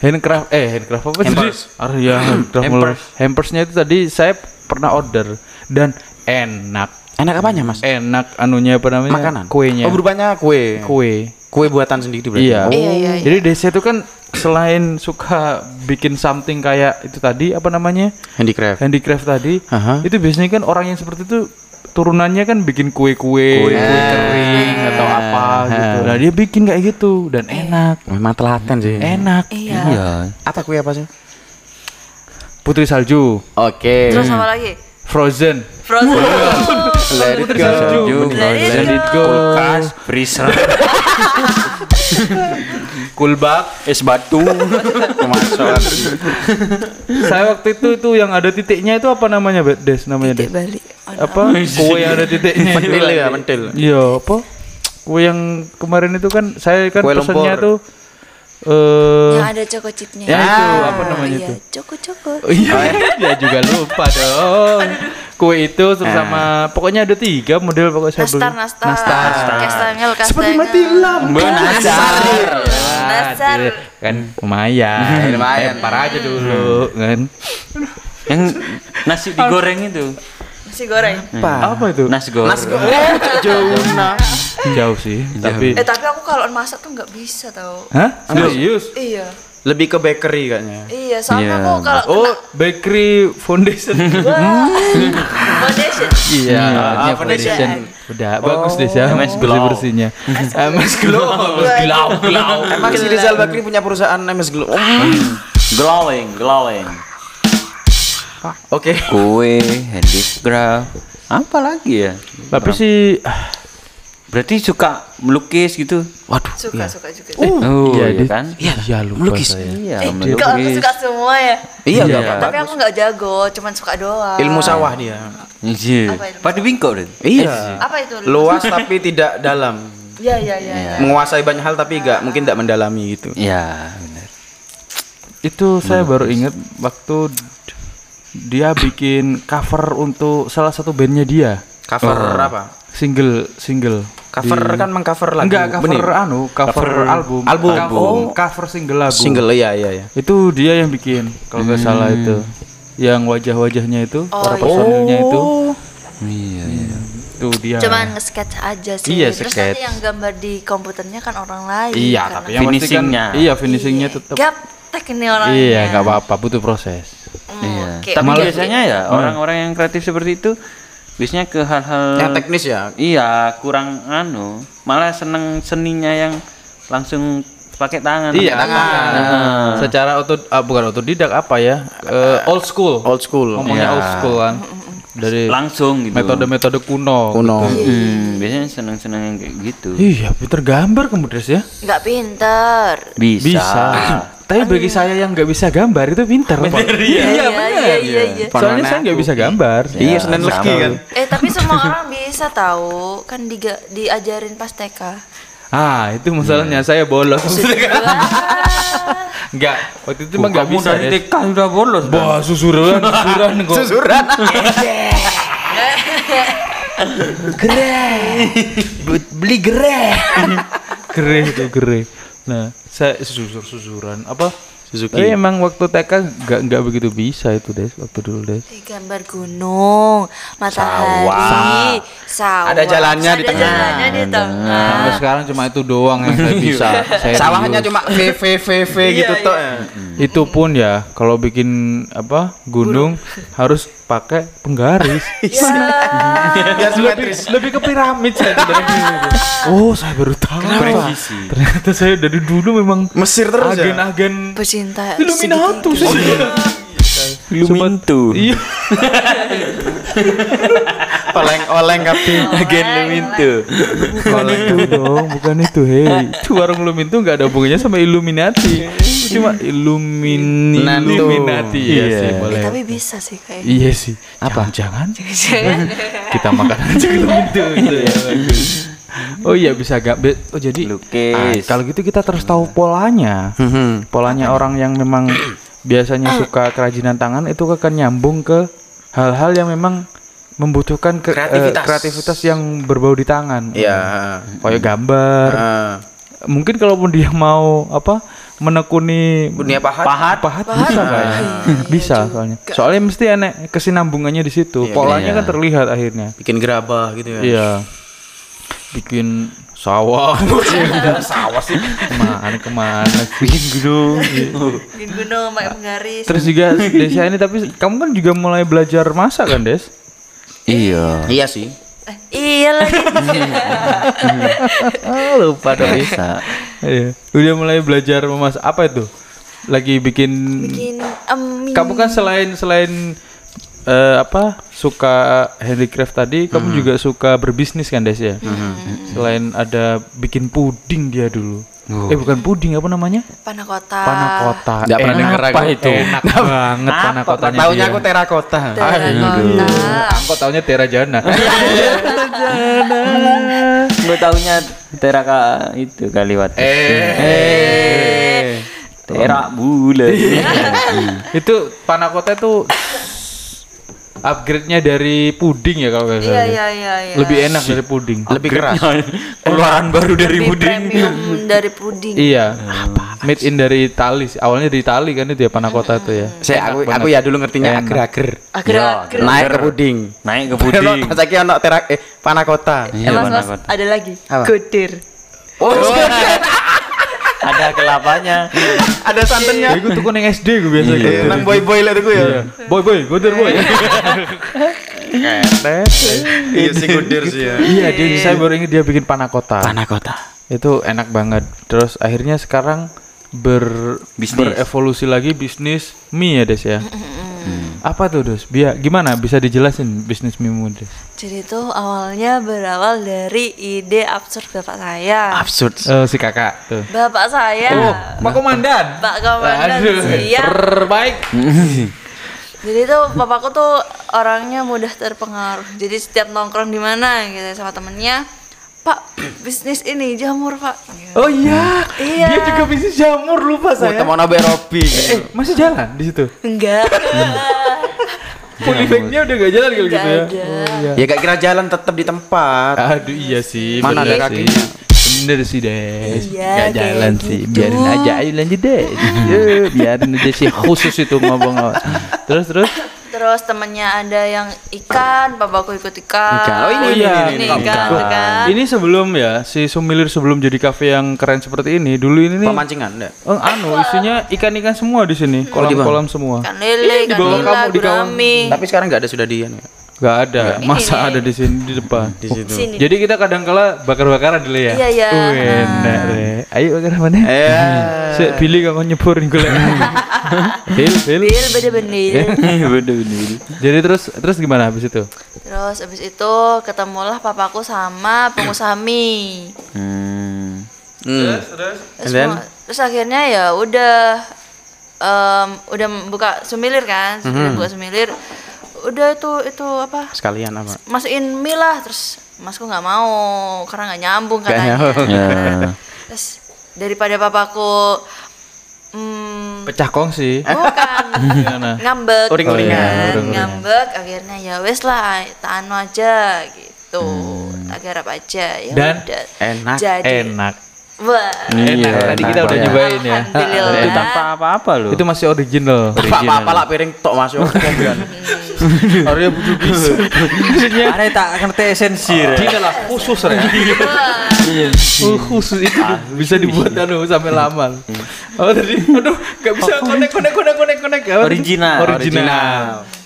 Handcraft eh handcraft apa Hampers. tadi? Ah ya, handcraft. Hampers. Hampersnya itu tadi saya pernah order dan enak. Enak apanya, Mas? Enak anunya apa namanya? Makanan. Kuenya. Oh, berubahnya kue. Kue. Kue buatan sendiri berarti. Iya. Oh. Iya, iya, iya. Jadi Desa itu kan selain suka bikin something kayak itu tadi apa namanya? Handicraft. handicraft tadi Aha. itu biasanya kan orang yang seperti itu turunannya kan bikin kue-kue, kue kering atau apa gitu. Nah dia bikin kayak gitu dan enak, Memang telaten sih. enak. Iya. Iya. Apa kue apa sih? Putri salju, Oke. Terus apa lagi? Frozen, Frozen. Let it go. salju, Let it let it go, Kulkas, freezer, kulbak. es batu. Masuk. Saya waktu itu itu yang ada titiknya itu apa namanya, Bet? Des namanya Des? Titik balik. Apa? Kue yang ada titiknya. Mentil ya, mentil. Iya, apa? Kue yang kemarin itu kan saya kan Kue lumpur. tuh eh Yang ada choco chipnya. Ya, itu, apa namanya iya, itu? Choco choco. Oh iya, dia juga lupa dong. Kue itu sama pokoknya ada tiga model pokoknya saya beli. Nastar, nastar, Nastar. kastengel, kastengel. Seperti mati lampu. Nastar. Ah, Nastar. dia kan lumayan. Lumayan. Lempar aja dulu kan. Yang nasi digoreng itu. Nasi goreng. Apa itu? Nasi goreng. Mas jauh nah. Jauh sih, tapi Eh tapi aku kalau masak tuh nggak bisa tau. Hah? Serius? Iya. Lebih ke bakery kayaknya. Iya, soalnya Iya. aku kalau Oh, bakery foundation. kena foundation. Iya, Ah, dia foundation. Udah bagus deh ya. MS Glow. bersihnya. MS Glow. Glow, glow. Emang si Rizal Bakri punya perusahaan MS Glow. Oh. Glowing, glowing. Oke. Kue, handicraft. Apa lagi ya? Tapi sih ah, Berarti suka melukis gitu. Waduh. Suka suka juga. Oh, iya, dia- kan? Iya, iya lupa melukis. saya. Iya, Eh, kok aku melukis. suka semua ya? Iya, Iya. apa-apa. Tapi aku nggak jago, cuman suka doang. Ilmu sawah dia. Iya. Apa itu? Pada bingkok deh. Iya. Apa itu? Luas tapi tidak dalam. Iya iya iya. iya. Menguasai banyak hal tapi nggak mungkin tidak mendalami gitu. Iya, benar. Itu saya baru inget waktu dia bikin cover untuk salah satu bandnya dia. Cover apa? Single single. Cover kan mengcover lagu. Enggak cover benih. anu, cover, album. Album. Cover, Oh. cover single lagu. Single iya iya iya. Itu dia yang bikin kalau nggak salah itu. Yang wajah-wajahnya itu, para iya. personilnya itu. Iya, iya. Itu dia. Cuman nge-sketch aja sih. Iya, Terus sketch. nanti yang gambar di komputernya kan orang lain. Iya, karena- tapi yang kan- Finishingnya. Iya, finishingnya tetap. Gaptek ini orangnya. Iya, nggak apa-apa, butuh proses. Hmm, Iya. oke. Tapi Malah- biasanya ya orang-orang yang kreatif seperti itu biasanya ke hal-hal Yang teknis ya. Iya, kurang anu, malah seneng seninya yang langsung pakai tangan. Iya, Pakai Nah, secara auto ah, bukan otodidak apa ya? Eh, old school. Old school. Ngomongnya Iya. old school kan. Dari Langsung gitu. metode-metode kuno. Kuno. Hmm, biasanya seneng-seneng yang kayak gitu. Iya, pinter gambar kamu Des ya? Nggak pinter. Bisa. Bisa. Tapi bagi saya yang nggak bisa gambar itu pinter. Pak. Iya iya iya iya. iya. Soalnya saya nggak bisa gambar. Iya, Senin sama. Legi kan. Eh tapi semua orang bisa tahu kan diga- diajarin pas TK. Ah, itu masalahnya saya bolos. Enggak, waktu itu emang nggak Kamu bisa. dari Des. TK sudah bolos. Dan. Wah, susuran, susuran kok. Susuran. beli gerai gerai itu gerai nah saya susur susuran apa Suzuki. tapi emang waktu TK nggak nggak begitu bisa itu des waktu dulu des Eh, gambar gunung, matahari, sawah. Ada jalannya di Ada tengah. jalannya di tengah. sampai sekarang cuma itu doang yang saya bisa saya Sawahnya cuma V V V V gitu toh. ya. itu pun ya kalau bikin apa gunung harus pakai penggaris Biar simetris. lebih ke piramid saya dari dulu. oh saya baru tahu Presisi. ternyata saya dari dulu memang Mesir terus ya. agen-agen Pecinta Illuminatus segitiga. Lumintu. iya Oleng-oleng kabeh. Agen Lumintu. bukan itu dong bukan itu hei itu warung Lumin tuh nggak ada hubungannya sama Illuminati cuma Illumini Nantu. Illuminati iya Iya. sih Eh, boleh tapi bisa sih kayak. iya sih apa jangan kita makan aja itu ya bagus. oh iya bisa gak Be- oh jadi Lukis. ah, kalau gitu kita terus tahu polanya Mhm. polanya orang yang memang biasanya suka kerajinan tangan itu akan nyambung ke hal-hal yang memang membutuhkan ke, eh, Kreativitas. kreativitas yang berbau di tangan. Iya. kayak gambar. Heeh. mungkin kalaupun dia mau apa menekuni Dunia pahat. pahat? Pahat. Bisa kayaknya bisa soalnya. soalnya mesti enek kesinambungannya di situ. Polanya Iya. kan terlihat akhirnya. Bikin gerabah gitu ya. iya. Bikin sawah. Sawah sih. Ke mana ke mana bikin gunung. Bikin gunung pakai penggaris. terus juga Desia ini tapi kamu kan juga mulai belajar masak kan Des Iya. Iya sih. Eh, iya lagi. oh, lupa dong Bisa. iya udah mulai belajar memasak apa itu lagi bikin Bikin em, kamu kan selain selain eh, apa suka handicraft tadi kamu juga suka berbisnis kan Des ya selain ada bikin puding dia dulu eh bukan puding apa namanya panakota. panakota Nggak pernah aku. apa itu enak banget panakotanya Taunya aku terakota. Terakota. aku taunya terajana Gue taunya teraka itu kaliwat. eh Terak bulat. itu panakota itu upgrade-nya dari puding ya kalau nggak Iya salah iya iya iya. lebih enak dari puding Lebih keras. Keluaran baru dari Lebih puding. premium dari puding. Iya. Made in dari Itali. sih. Awalnya dari Itali kan itu ya panakota itu ya. Saya aku aku ya dulu ngertinya ager-ager. Agar Naik ke puding. Naik ke puding. Ono saiki ono terak eh panakota. Iya, mas, panakota. ada lagi. Apa? Godir. Oh, Ada kelapanya. ada santannya. Ya gue tuh kuning SD gue biasa gitu. Nang boy-boy lah tuh ya. Boy boy, goder boy. Iya sih kudir sih ya. Iya, dia saya baru ingat dia bikin panakota. Panakota. Itu enak banget. Terus akhirnya sekarang ber Bisnis. berevolusi lagi bisnis mie ya Des ya. Apa tuh, Dos? Biar gimana bisa dijelasin bisnis Mimu, Dos? Jadi itu awalnya berawal dari ide absurd bapak saya. Absurd. Eh, si kakak tuh. Bapak saya. Oh, Pak Komandan. Pak Komandan Aduh, siap. Terbaik. Jadi tuh bapakku tuh orangnya mudah terpengaruh. Jadi setiap nongkrong di mana gitu sama temennya, Pak bisnis ini jamur Pak. Oh iya. Iya. Dia juga bisnis jamur lupa Oh, saya. teman Abe Robi. Eh, masih jalan di situ. Enggak. Polybagnya udah gak jalan kalau gitu ya. ada. Oh, iya. Ya gak kira jalan tetap di tempat. Aduh iya sih. Mana ada sih. kakinya? Bener sih Des. Iya, Gak jalan sih. gitu. Biarin aja ayo lanjut deh. Ya, biarin aja sih khusus itu ngomong. terus terus. Terus temennya ada yang ikan, bapakku ikut ikan. Ikan. Oh, ini, Oh iya, ini, ini, ikan, ini. tuh kan. Ini sebelum ya si Sumilir sebelum jadi kafe yang keren seperti ini, dulu ini nih Pemancingan enggak? eh, anu isinya ikan-ikan semua di sini, kolam-kolam semua. Ikan lele, ikan nila, kamu, di kawan. gurami. Tapi sekarang enggak ada sudah di anu ya? Gak ada, Ini masa nih. ada di sini di depan. Di situ. Sini. Jadi kita kadang kala bakar-bakaran dulu ya. Iya, iya. Uh, enak deh. Ayo bakar mana? Eh. Si Billy kok nyebur nih gue. Bil, Bil. Bil beda benih. Bener bener. Jadi terus terus gimana habis itu? Terus abis itu ketemulah papaku sama pengusaha mie. Hmm. Hmm. Terus, then? mau- terus akhirnya ya udah em, udah buka sumilir kan, Mhm. buka sumilir. Udah itu itu apa? Sekalian apa? Masukin mie lah terus masku nggak mau karena nggak nyambung katanya. nyambung. Ya. Terus daripada papaku hmm, Pecah kongsi. bukan ngambek Uring-uringan. kan, Uring-uringan. ngambek akhirnya ya wes lah tak anu aja gitu tak garap aja ya Dan udah enak, jadi Enak. Wah Enak. Tadi kita udah nyobain ya. Alhamdulillah. Itu tanpa apa-apa loh. Itu masih original. Apa-apa lah piring tok masuk mobilan. Arya butuh bisa. Maksudnya Ada tak ngerti esensi. Original lah khusus ya. Oh, khusus itu bisa dibuat anu sampai lama. Oh tadi, aduh, gak bisa konek konek konek konek konek. Original. Original.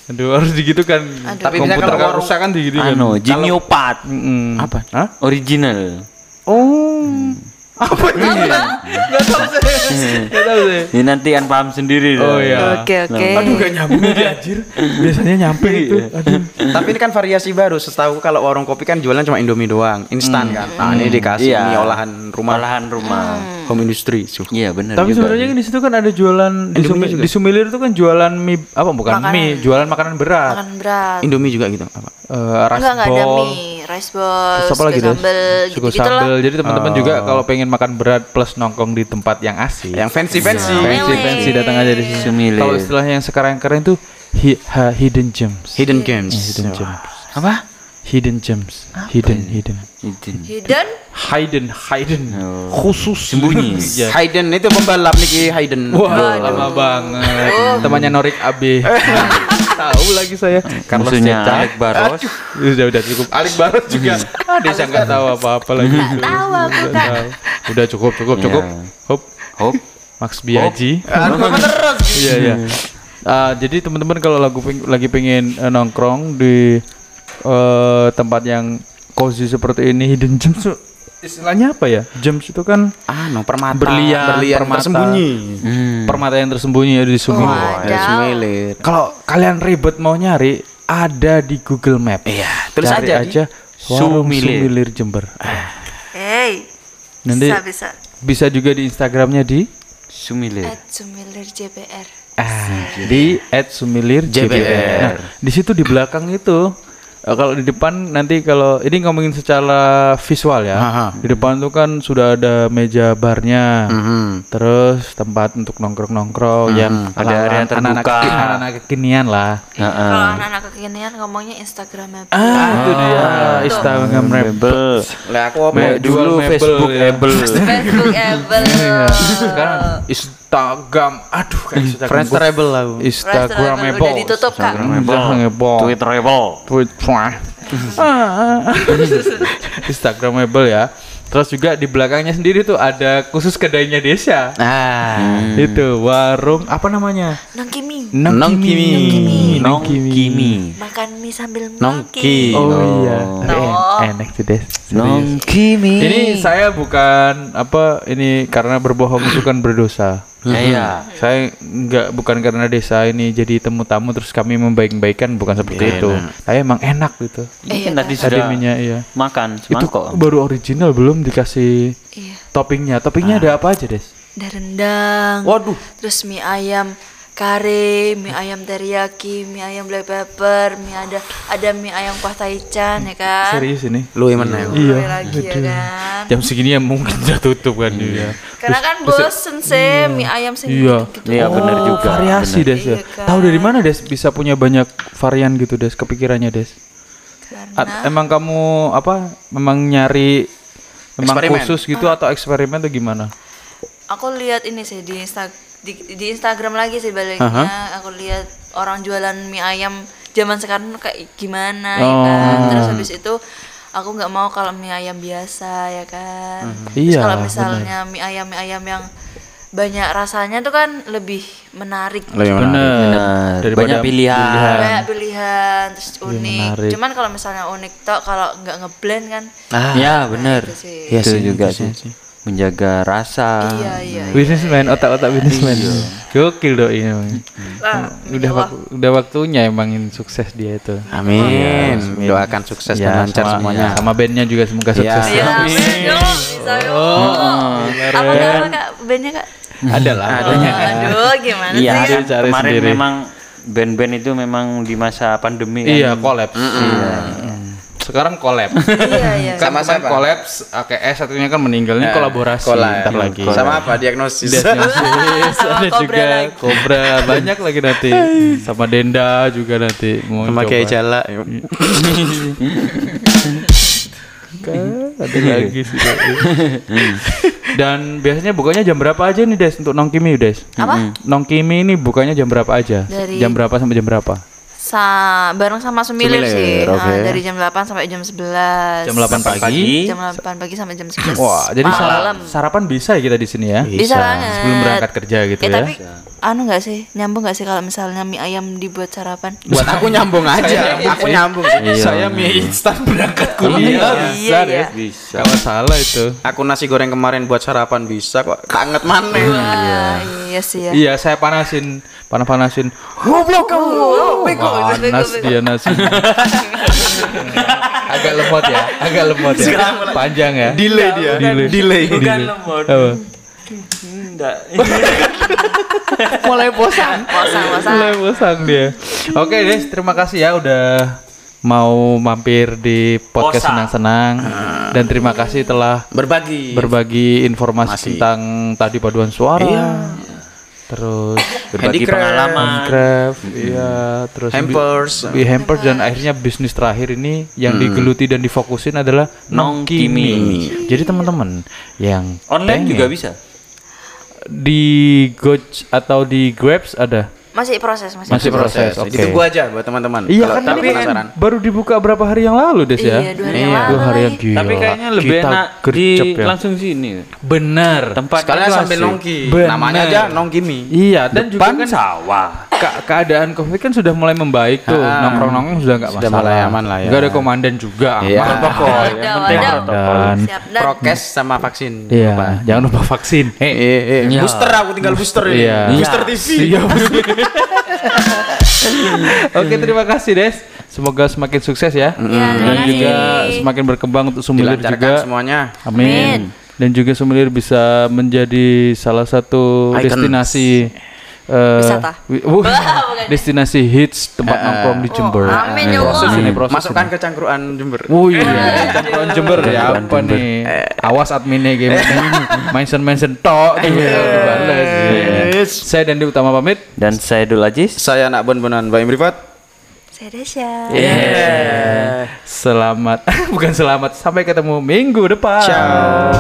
Aduh harus digitu kan. Tapi komputer kalau kan rusak kan digitu kan. Anu, Geniopat. Apa? Hah? Original. Oh. Apa itu? Gak tahu saya. Gak tahu saya. Ini nanti kan paham sendiri Oh iya. oke oke Aduh gak nyambung lagi anjir. Biasanya nyampe itu. Aduh. Tapi ini kan variasi baru. Setahu kalau warung kopi kan jualan cuma Indomie doang, instan kan. Nah, ini dikasih Iya. mie olahan rumah, Olahan rumah. home industry. Iya benar Tapi sebenarnya di situ kan ada jualan di, Sumi- di Sumilir itu kan jualan mie apa bukan Makanan. mie, jualan makanan berat. makan berat Indomie juga gitu. Apa? Eh, enggak enggak ada ball. mie rice ball Terus apa lagi sambal gitu gitulah sambal. Jadi teman-teman juga kalau pengen makan berat plus nongkrong di tempat yang asik. Yang fancy fancy. fancy fancy datang aja di sini. Sumilir. Kalau istilahnya yang sekarang keren tuh hi- ha- hidden gems. Hidden games. hidden gems. Apa? Hidden gems. Hidden hidden. Itu. hidden Hidden hidden. Oh. Khusus Sembunyi. Iya. Hayden itu pembalap nih Hayden. Wah, lama banget. Temannya Norik AB. Tahu lagi saya. Carlos Musuhnya Cecak. Alek Baros. Udah udah cukup. Alik Baros juga. Ah, dia nggak tahu apa-apa lagi. Nggak tahu aku, Kak. Udah cukup cukup cukup. Iya. Hop. Hop. Max Biaji. terus. Iya iya. Ah, jadi teman-teman kalau lagu peng- lagi pengen eh, nongkrong di eh, tempat yang cozy seperti ini hidden gems tuh istilahnya apa ya? Gems itu kan Anu permata. Berlian, berlian permata. tersembunyi. Hmm. Permata yang tersembunyi ada di Sumilir. Ya, Sumilir. Kalau kalian ribet mau nyari, ada di Google Map. Iya, tulis Cari aja aja Warung Sumilir. Sumilir Jember. hey Nanti bisa bisa bisa juga di Instagramnya di Sumilir. at sumilir JPR ah, di @sumilir JBR. Nah, di situ di belakang itu kalau di depan nanti kalau ini ngomongin secara visual ya. Aha. Di depan tuh kan sudah ada meja barnya. Mhm. Terus tempat untuk nongkrong-nongkrong yang Ada area anak-anak terbuka. kekinian- anak-anak kekinian lah. Heeh. kalau anak-anak kekinian ngomongnya Instagramable Ah, itu dia Instagram Rebel. Lah aku? Me- jual Dulu Facebook ya. Able. Facebook able Sekarang Instagram, aduh kayak Instagram Friends gua- terrible lah. Instagramable. udah ditutup kak Instagramable. Twitterable. Twitter. Ah, Instagramable ya. Terus juga di belakangnya sendiri tuh ada khusus kedainya Desa. Nah, Itu warung apa namanya? Nangki mie Nongkimi. Nongkimi. Makan mie sambil Nongki. nongki. Oh, iya. Oh. enak sih Des. Serius. Nongkimi. Ini saya bukan apa ini karena berbohong itu kan berdosa. Iya. Saya nggak bukan karena desa ini jadi temu tamu terus kami membaik-baikan bukan seperti itu. Saya emang enak gitu. Iya, tadi sudah minyak iya. makan Itu semangkok. baru original belum dikasih Iya. toppingnya. Toppingnya ada apa aja, Des? Ada rendang. Waduh. Terus mie ayam kare, mie ayam teriyaki, mie ayam black pepper, mie ada ada mie ayam kuah taichan ya kan. Serius ini? Lu yang mana? Iya. Boleh lagi ya kan. Jam segini ya mungkin udah tutup kan dia. Karena kan bosen sih mie ayam sendiri Iya. gitu. Iya, benar juga. Variasi Des ya. Iya kan. Tahu dari mana Des bisa punya banyak varian gitu Des kepikirannya Des? Karena emang kamu apa? Memang nyari memang Eksperimen. khusus gitu atau eksperimen atau gimana? aku lihat ini sih di Insta di, di Instagram lagi sih baliknya aku lihat orang jualan mie ayam zaman sekarang kayak gimana ya kan terus habis itu aku nggak mau kalau mie ayam biasa ya kan terus Iya, kalau misalnya mie ayam mie ayam yang banyak rasanya tuh kan lebih menarik yang mana? Benar. Banyak pilihan. banyak pilihan terus unik Iya, menarik. cuman kalau misalnya unik tok kalau nggak ngeblend kan Ah. Ya, benar. itu sih. Iya itu sih, juga itu sih. sih. Menjaga rasa. iya iya Bisnismen, otak-otak bisnismen. Gokil doi ini. Lah, Udah wak- udah waktunya emang ini sukses dia itu. Amin. Doakan sukses Ya, dan lancar sama, semuanya. sama bandnya juga semoga sukses. Iya. ya. Iya, yuk, bisa yuk. Apa nggak apa kak bandnya kak? Ada lah. Aduh, gimana Iya, sih? Kemarin sendiri. memang band-band itu memang di masa pandemi kan. Iya, kolaps. Iya. Sekarang kolaps. Iya, iya. Kan Sama siapa? AKS satunya kan meninggal. Ini kolaborasi Collab. ntar lagi. Sama apa diagnosis? Diagnosis, Sama ada Cobra juga lagi. Kobra banyak lagi nanti sama Denda juga nanti mau Sama kayak jala. Kan, ada lagi sih dan biasanya bukanya jam berapa aja nih Des untuk nongkimi Des Apa? nongkimi ini bukanya jam berapa aja Dari- jam berapa sampai jam berapa Sa bareng sama Sumilir, Sumilir, sih. oke. Ah, dari jam 8 sampai jam 11. jam 8 pagi Jam 8 pagi sampai jam 11. wah jadi malam. sarapan bisa ya kita di sini ya Bisa banget. sebelum berangkat kerja gitu Eh, ya tapi anu nggak sih? Nyambung nggak sih kalau misalnya mie ayam dibuat sarapan? Buat aku nyambung aja. Aku nyambung sih. saya mie instan berangkat kuliah Iya, bisa iya. Des Bisa. Gak masalah itu Aku nasi goreng kemarin buat sarapan bisa kok. Banget mana? Wah, iya sih ya. iya saya panasin panas-panasin Goblok kamu. panas dia nasi agak lemot ya agak lemot ya panjang ya Delay dia. Delay. Delay. Delay. lemot. Enggak. mulai bosan Bosan, bosan. mulai bosan dia oke Des terima kasih ya udah mau mampir di podcast senang-senang dan terima kasih telah Berbagi. berbagi informasi Masih. tentang tadi paduan suara terus Berbagi Handicraft. pengalaman. Handcraft, iya, terus Hampers. bi- hampers dan akhirnya bisnis terakhir ini yang digeluti dan difokusin adalah Nongkimi. nongkimi. Jadi teman-teman yang Online pengen juga bisa. Di Goj atau di Grabs ada. Masih proses, masih, Masih proses. Proses. Itu gua aja buat teman-teman. Iya Kalau kan tapi penasaran. baru dibuka berapa hari yang lalu Des ya? Iya, dua hari yang Iya, lalu dua hari yang lagi. gila. Tapi kayaknya lebih Kita enak di ya. langsung sini. Bener. Tempat Sekalian sambil nongki. Bener. Namanya aja nongkimi. Iya, dan juga kan sawah. ke- keadaan covid kan sudah mulai membaik tuh Ah. nongkrong-nongkrong sudah nggak Sudah masalah mulai aman lah ya. Nggak ada komandan juga Iya. aman. protokol yang penting ada. protokol Siap dan Prokes sama vaksin. iya jangan lupa vaksin eh booster aku tinggal booster ini. Iya. Booster TV. Iya, oke terima kasih Des semoga semakin sukses ya Iya, terima dan kasih. juga semakin berkembang untuk Sumilir Dilancarkan juga semuanya. Amin. Dan juga Sumilir bisa menjadi salah satu Icons. destinasi eh, Wisata. wi- destinasi hits tempat nongkrong di Jember. amin Nah, ya Allah. ini proses. Masukkan ke cangkruan Jember. Oh iya, cangkruan Jember ya apa Jember. nih? Awas adminnya game mention mention tok tuh ya, dibalas. ya. Saya dan Utama pamit. Dan saya Dul Aziz. Saya anak bon-bonan Mbak Imrifat. Saya Desya. Selamat, bukan selamat. Sampai ketemu minggu depan. Ciao.